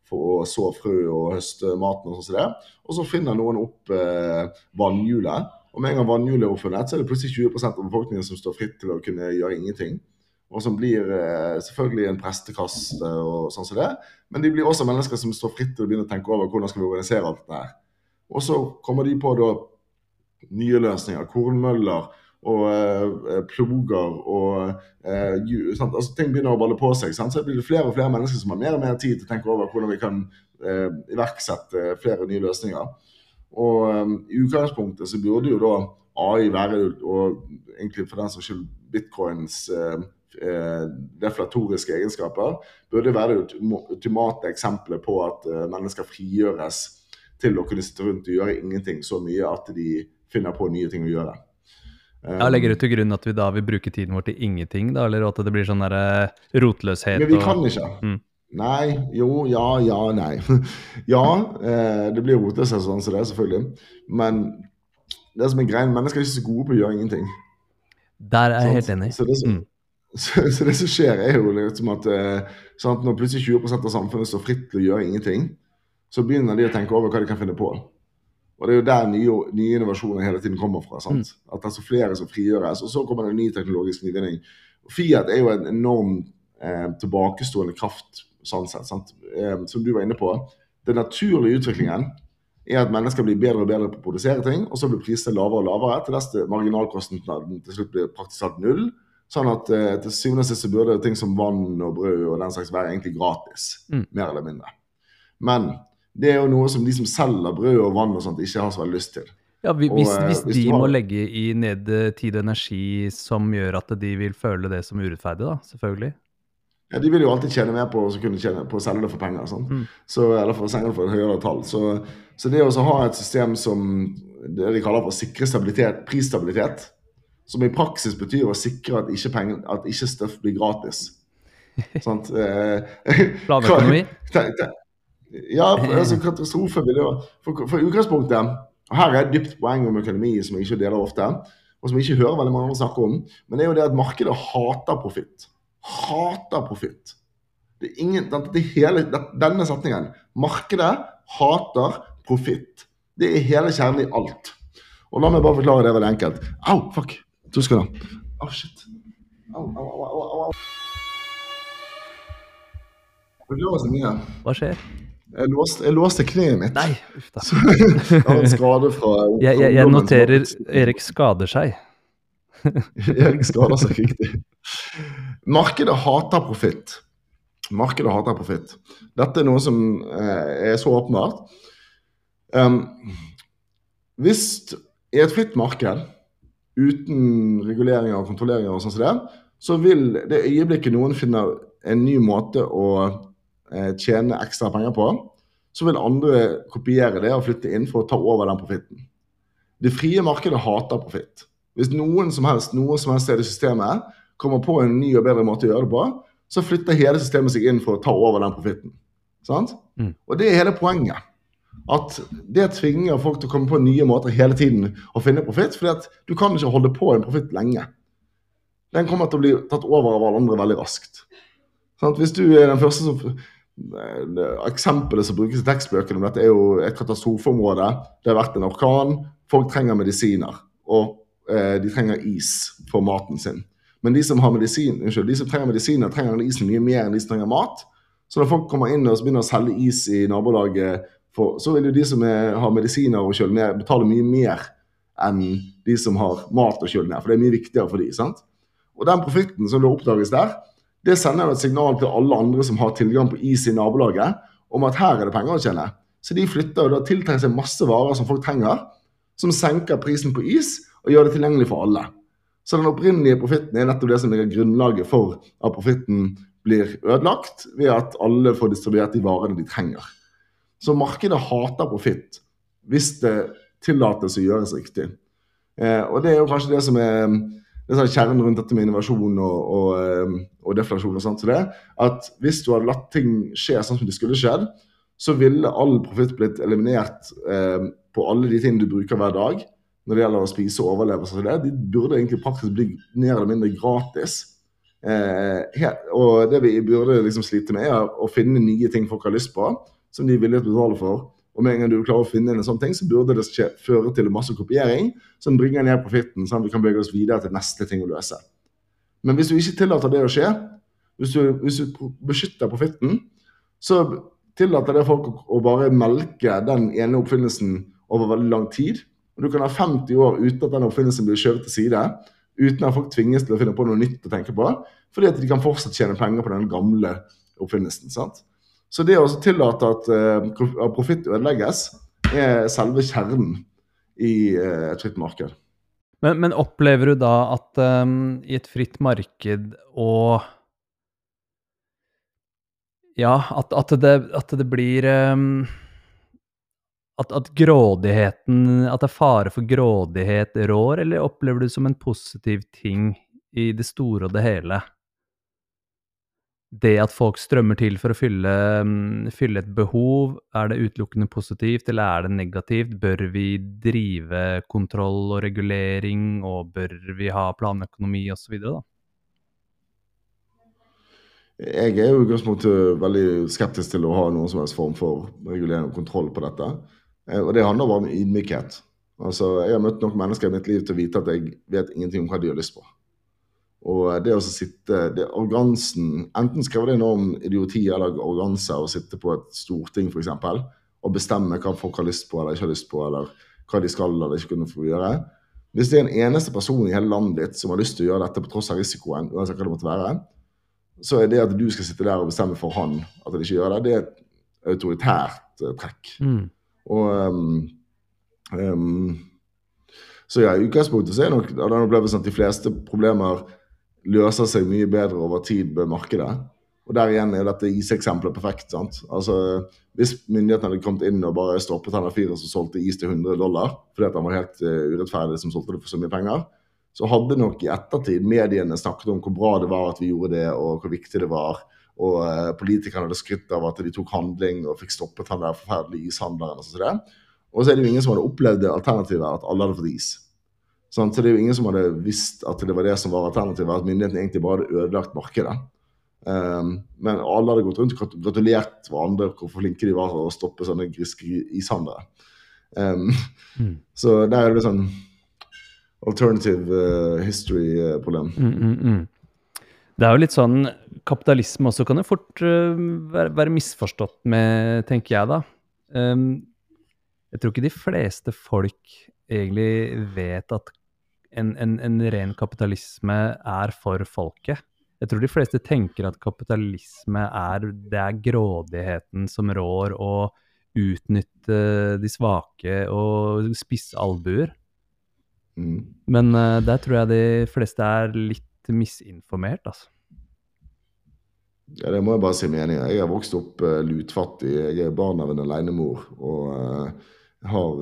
for å så frø og høste maten. Og sånn det. Og så finner noen opp eh, vannhjulet. Og med en gang vannhjulet er oppfunnet, så er det plutselig 20 av befolkningen som står fritt til å kunne gjøre ingenting og som blir eh, selvfølgelig en prestekasse og sånn som det. Men de blir også mennesker som står fritt til å begynne å tenke over hvordan skal vi organisere alt dette her. Og så kommer de på da nye løsninger. Kornmøller og eh, ploger og eh, altså, Ting begynner å balle på seg. Sant? Så blir det flere og flere mennesker som har mer og mer tid til å tenke over hvordan vi kan eh, iverksette flere nye løsninger. Og i utgangspunktet så burde jo da AI være, og egentlig for den saks skyld bitcoins eh, Eh, deflatoriske egenskaper, burde være det ultimate eksempelet på at eh, mennesker frigjøres til å kunne sitte rundt og gjøre ingenting så mye at de finner på nye ting å gjøre. Ja, Legger du til grunn at vi da vil bruke tiden vår til ingenting, da, eller at det blir sånn der eh, rotløshet? Men vi kan ikke. Mm. Nei, jo, ja, ja, nei. ja, eh, det blir rotløshet sånn som det, selvfølgelig. Men det som er greien, mennesker er ikke så gode på å gjøre ingenting. Der er jeg helt enig. Så det, som, mm. Så, så, det som skjer, er jo liksom at eh, sant, når plutselig 20% av samfunnet står fritt til å gjøre ingenting, så begynner de å tenke over hva de kan finne på. Og det er jo der nye, nye innovasjoner hele tiden kommer fra. sant? Mm. At det er så flere som frigjøres. Og så kommer det en ny teknologisk nyvinning. Fiat er jo en enorm eh, tilbakestående kraft sånn sett. sant? Eh, som du var inne på. Den naturlige utviklingen er at mennesker blir bedre og bedre på å produsere ting, og så blir prisene lavere og lavere til neste marginalkosten til slutt blir praktisk talt null. Sånn at eh, til syvende og sist burde ting som vann og brød og den slags være egentlig gratis. Mm. Mer eller mindre. Men det er jo noe som de som selger brød og vann og sånt, ikke har så veldig lyst til. Ja, Hvis, og, eh, hvis, hvis de har... må legge i ned tid og energi som gjør at de vil føle det som urettferdig, da, selvfølgelig. Ja, De vil jo alltid tjene mer på tjene, på å selge det for penger. Sånn. Mm. Så, eller for å selge det for et høyere tall. Så, så det å ha et system som det de kaller for sikre stabilitet, prisstabilitet, som i praksis betyr å sikre at ikke, penger, at ikke stuff blir gratis. Sant? Planøkonomi? ja, altså katastrofe vil jo for, for utgangspunktet og Her er et dypt poeng om økonomi som jeg ikke deler ofte, og som jeg ikke hører veldig mange andre snakke om. Men det er jo det at markedet hater profitt. Hater profitt. Det er ingen, det er hele, denne setningen. Markedet hater profitt. Det er hele kjernen i alt. Og la meg bare forklare det veldig enkelt. Au, fuck! To da. Å, oh, shit. Au, au, au, au, au. Hva skjer? Jeg låste, jeg låste kneet mitt. Nei, uff da. jeg har en skade fra Jeg, jeg, jeg noterer Erik skader seg. Erik skader seg riktig. Markedet hater profitt. Markedet hater profitt. Dette er noe som eh, er så åpenbart. Um, hvis i et fritt marked uten reguleringer og kontrolleringer, og sånn som det, så vil det øyeblikket noen finner en ny måte å eh, tjene ekstra penger på, så vil andre kopiere det og flytte inn for å ta over den profitten. Det frie markedet hater profitt. Hvis noen som helst noe som helst sted i systemet kommer på en ny og bedre måte å gjøre det på, så flytter hele systemet seg inn for å ta over den profitten. Mm. Og det er hele poenget at det tvinger folk til å komme på nye måter hele tiden å finne profitt. fordi at du kan ikke holde på en profitt lenge. Den kommer til å bli tatt over av alle andre veldig raskt. Sånn hvis du er den første som Eksempelet som brukes i tekstbøkene om dette, er jo et katastrofeområde. Det har vært en orkan. Folk trenger medisiner. Og eh, de trenger is for maten sin. Men de som, medisin, unnskyld, de som trenger medisiner, trenger isen mye mer enn de som trenger mat. Så når folk kommer inn og begynner å selge is i nabolaget for, så vil jo de som er, har medisiner og kjøle ned, betale mye mer enn de som har mat å kjøle ned. For det er mye viktigere for de, sant? Og den profitten som da oppdages der, det sender jo et signal til alle andre som har tilgang på is i nabolaget, om at her er det penger å tjene. Så de flytter og da tiltrekker seg masse varer som folk trenger. som senker prisen på is og gjør det tilgjengelig for alle. Så den opprinnelige profitten er nettopp det som ligger grunnlaget for at profitten blir ødelagt, ved at alle får distribuert de varene de trenger. Så markedet hater profitt hvis det tillates å gjøres riktig. Eh, og det er jo kanskje det som er, det som er kjernen rundt dette med innovasjon og, og, eh, og deflasjon. og sånt, så det, At hvis du hadde latt ting skje sånn som det skulle skjedd, så ville all profitt blitt eliminert eh, på alle de tingene du bruker hver dag når det gjelder å spise og overleve. Så det, de burde egentlig praktisk bli mer eller mindre gratis. Eh, og det vi burde liksom slite med, er å finne nye ting folk har lyst på, som de er villige til å betale for. Og med en gang du klarer å finne en sånn ting, så burde det skje, føre til masse kopiering som bringer ned profitten, sånn at vi kan bevege oss videre til neste ting å løse. Men hvis du ikke tillater det å skje, hvis du, hvis du beskytter profitten, så tillater det folk å bare melke den ene oppfinnelsen over veldig lang tid. Og Du kan ha 50 år uten at den oppfinnelsen blir skjøvet til side, uten at folk tvinges til å finne på noe nytt å tenke på, fordi at de kan fortsatt tjene penger på den gamle oppfinnelsen. sant? Så det å tillate at uh, profitt ødelegges, er selve kjernen i uh, et fritt marked. Men, men, opplever du da at um, i et fritt marked og Ja, at, at, det, at det, blir um, at, at, grådigheten At det er fare for grådighet rår, eller opplever du det som en positiv ting i det store og det hele? Det at folk strømmer til for å fylle, mm, fylle et behov, er det utelukkende positivt, eller er det negativt? Bør vi drive kontroll og regulering, og bør vi ha planøkonomi osv.? Jeg er jo i utgangspunktet veldig skeptisk til å ha noen som helst form for regulering og kontroll på dette. Eh, og det handler bare om ydmykhet. Altså, jeg har møtt nok mennesker i mitt liv til å vite at jeg vet ingenting om hva de har lyst på. Og det å sitte det Arrogansen Enten skriver det noe om idioti eller arroganse å sitte på et storting f.eks. og bestemme hva folk har lyst på eller ikke har lyst på, eller hva de skal eller ikke kunne få gjøre. Hvis det er en eneste person i hele landet ditt som har lyst til å gjøre dette på tross av risikoen, uansett hva det måtte være, så er det at du skal sitte der og bestemme for han at han ikke gjør det, det er et autoritært uh, trekk. Mm. Og um, um, Så ja, i utgangspunktet så er nok den opplevelsen at de fleste problemer løser seg mye bedre over tid med markedet. Og der igjen er dette iseksempelet perfekt. sant? Altså, Hvis myndighetene hadde kommet inn og bare stoppet han fyren som solgte is til 100 dollar, fordi at han var helt uh, urettferdig som solgte det for så mye penger, så hadde nok i ettertid mediene snakket om hvor bra det var at vi gjorde det, og hvor viktig det var. Og uh, politikerne hadde skrytt av at de tok handling og fikk stoppet han der forferdelige ishandleren. Og, sånn. og så er det jo ingen som hadde opplevd det alternativet at alle hadde fått is. Sånn, så det er jo ingen som hadde visst at det var det som var alternativet, at myndighetene egentlig bare hadde ødelagt markedet. Um, men alle hadde gått rundt og gratulert hverandre hvor flinke de var til å stoppe sånne griske ishandlere. Mm. Så der er det sånn alternative uh, history-problem. Mm, mm, mm. Det er jo litt sånn Kapitalisme også kan jo fort uh, være, være, misforstått med, tenker jeg da. Um, jeg tror ikke de fleste folk egentlig vet at en, en, en, ren kapitalisme er for folket. Jeg tror de fleste tenker at kapitalisme er det er grådigheten som rår, og utnytte de svake og spisse albuer. Mm. Men uh, der tror jeg de fleste er litt misinformert, altså. Ja, Det må jeg bare si mening Jeg har vokst opp uh, lutfattig. Jeg er barn av en alenemor. Og uh, har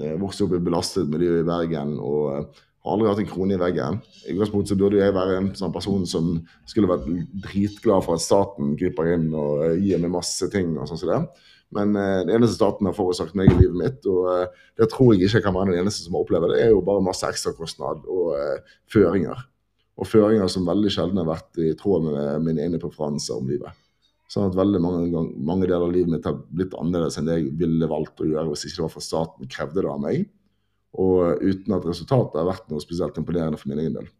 uh, vokst opp i belastet miljø i Bergen og har aldri hatt en krone i veggen. I utgangspunktet så burde jeg være en sånn person som skulle vært dritglad for at staten griper inn og gir meg masse ting. og sånn som det. Men det eneste staten har forårsaket meg i livet mitt, og det tror jeg ikke kan være den eneste som har opplevd det, er jo bare masse ekstrakostnad og føringer og føringer som veldig sjelden har vært i tråd med mine egne preferanser om livet. Sånn at veldig mange, gang, mange deler av livet mitt har blitt annerledes enn det jeg ville valgt å gjøre hvis ikke det var for staten krevde det av meg. Og uten at resultatet har vært noe spesielt imponerende for min egen del.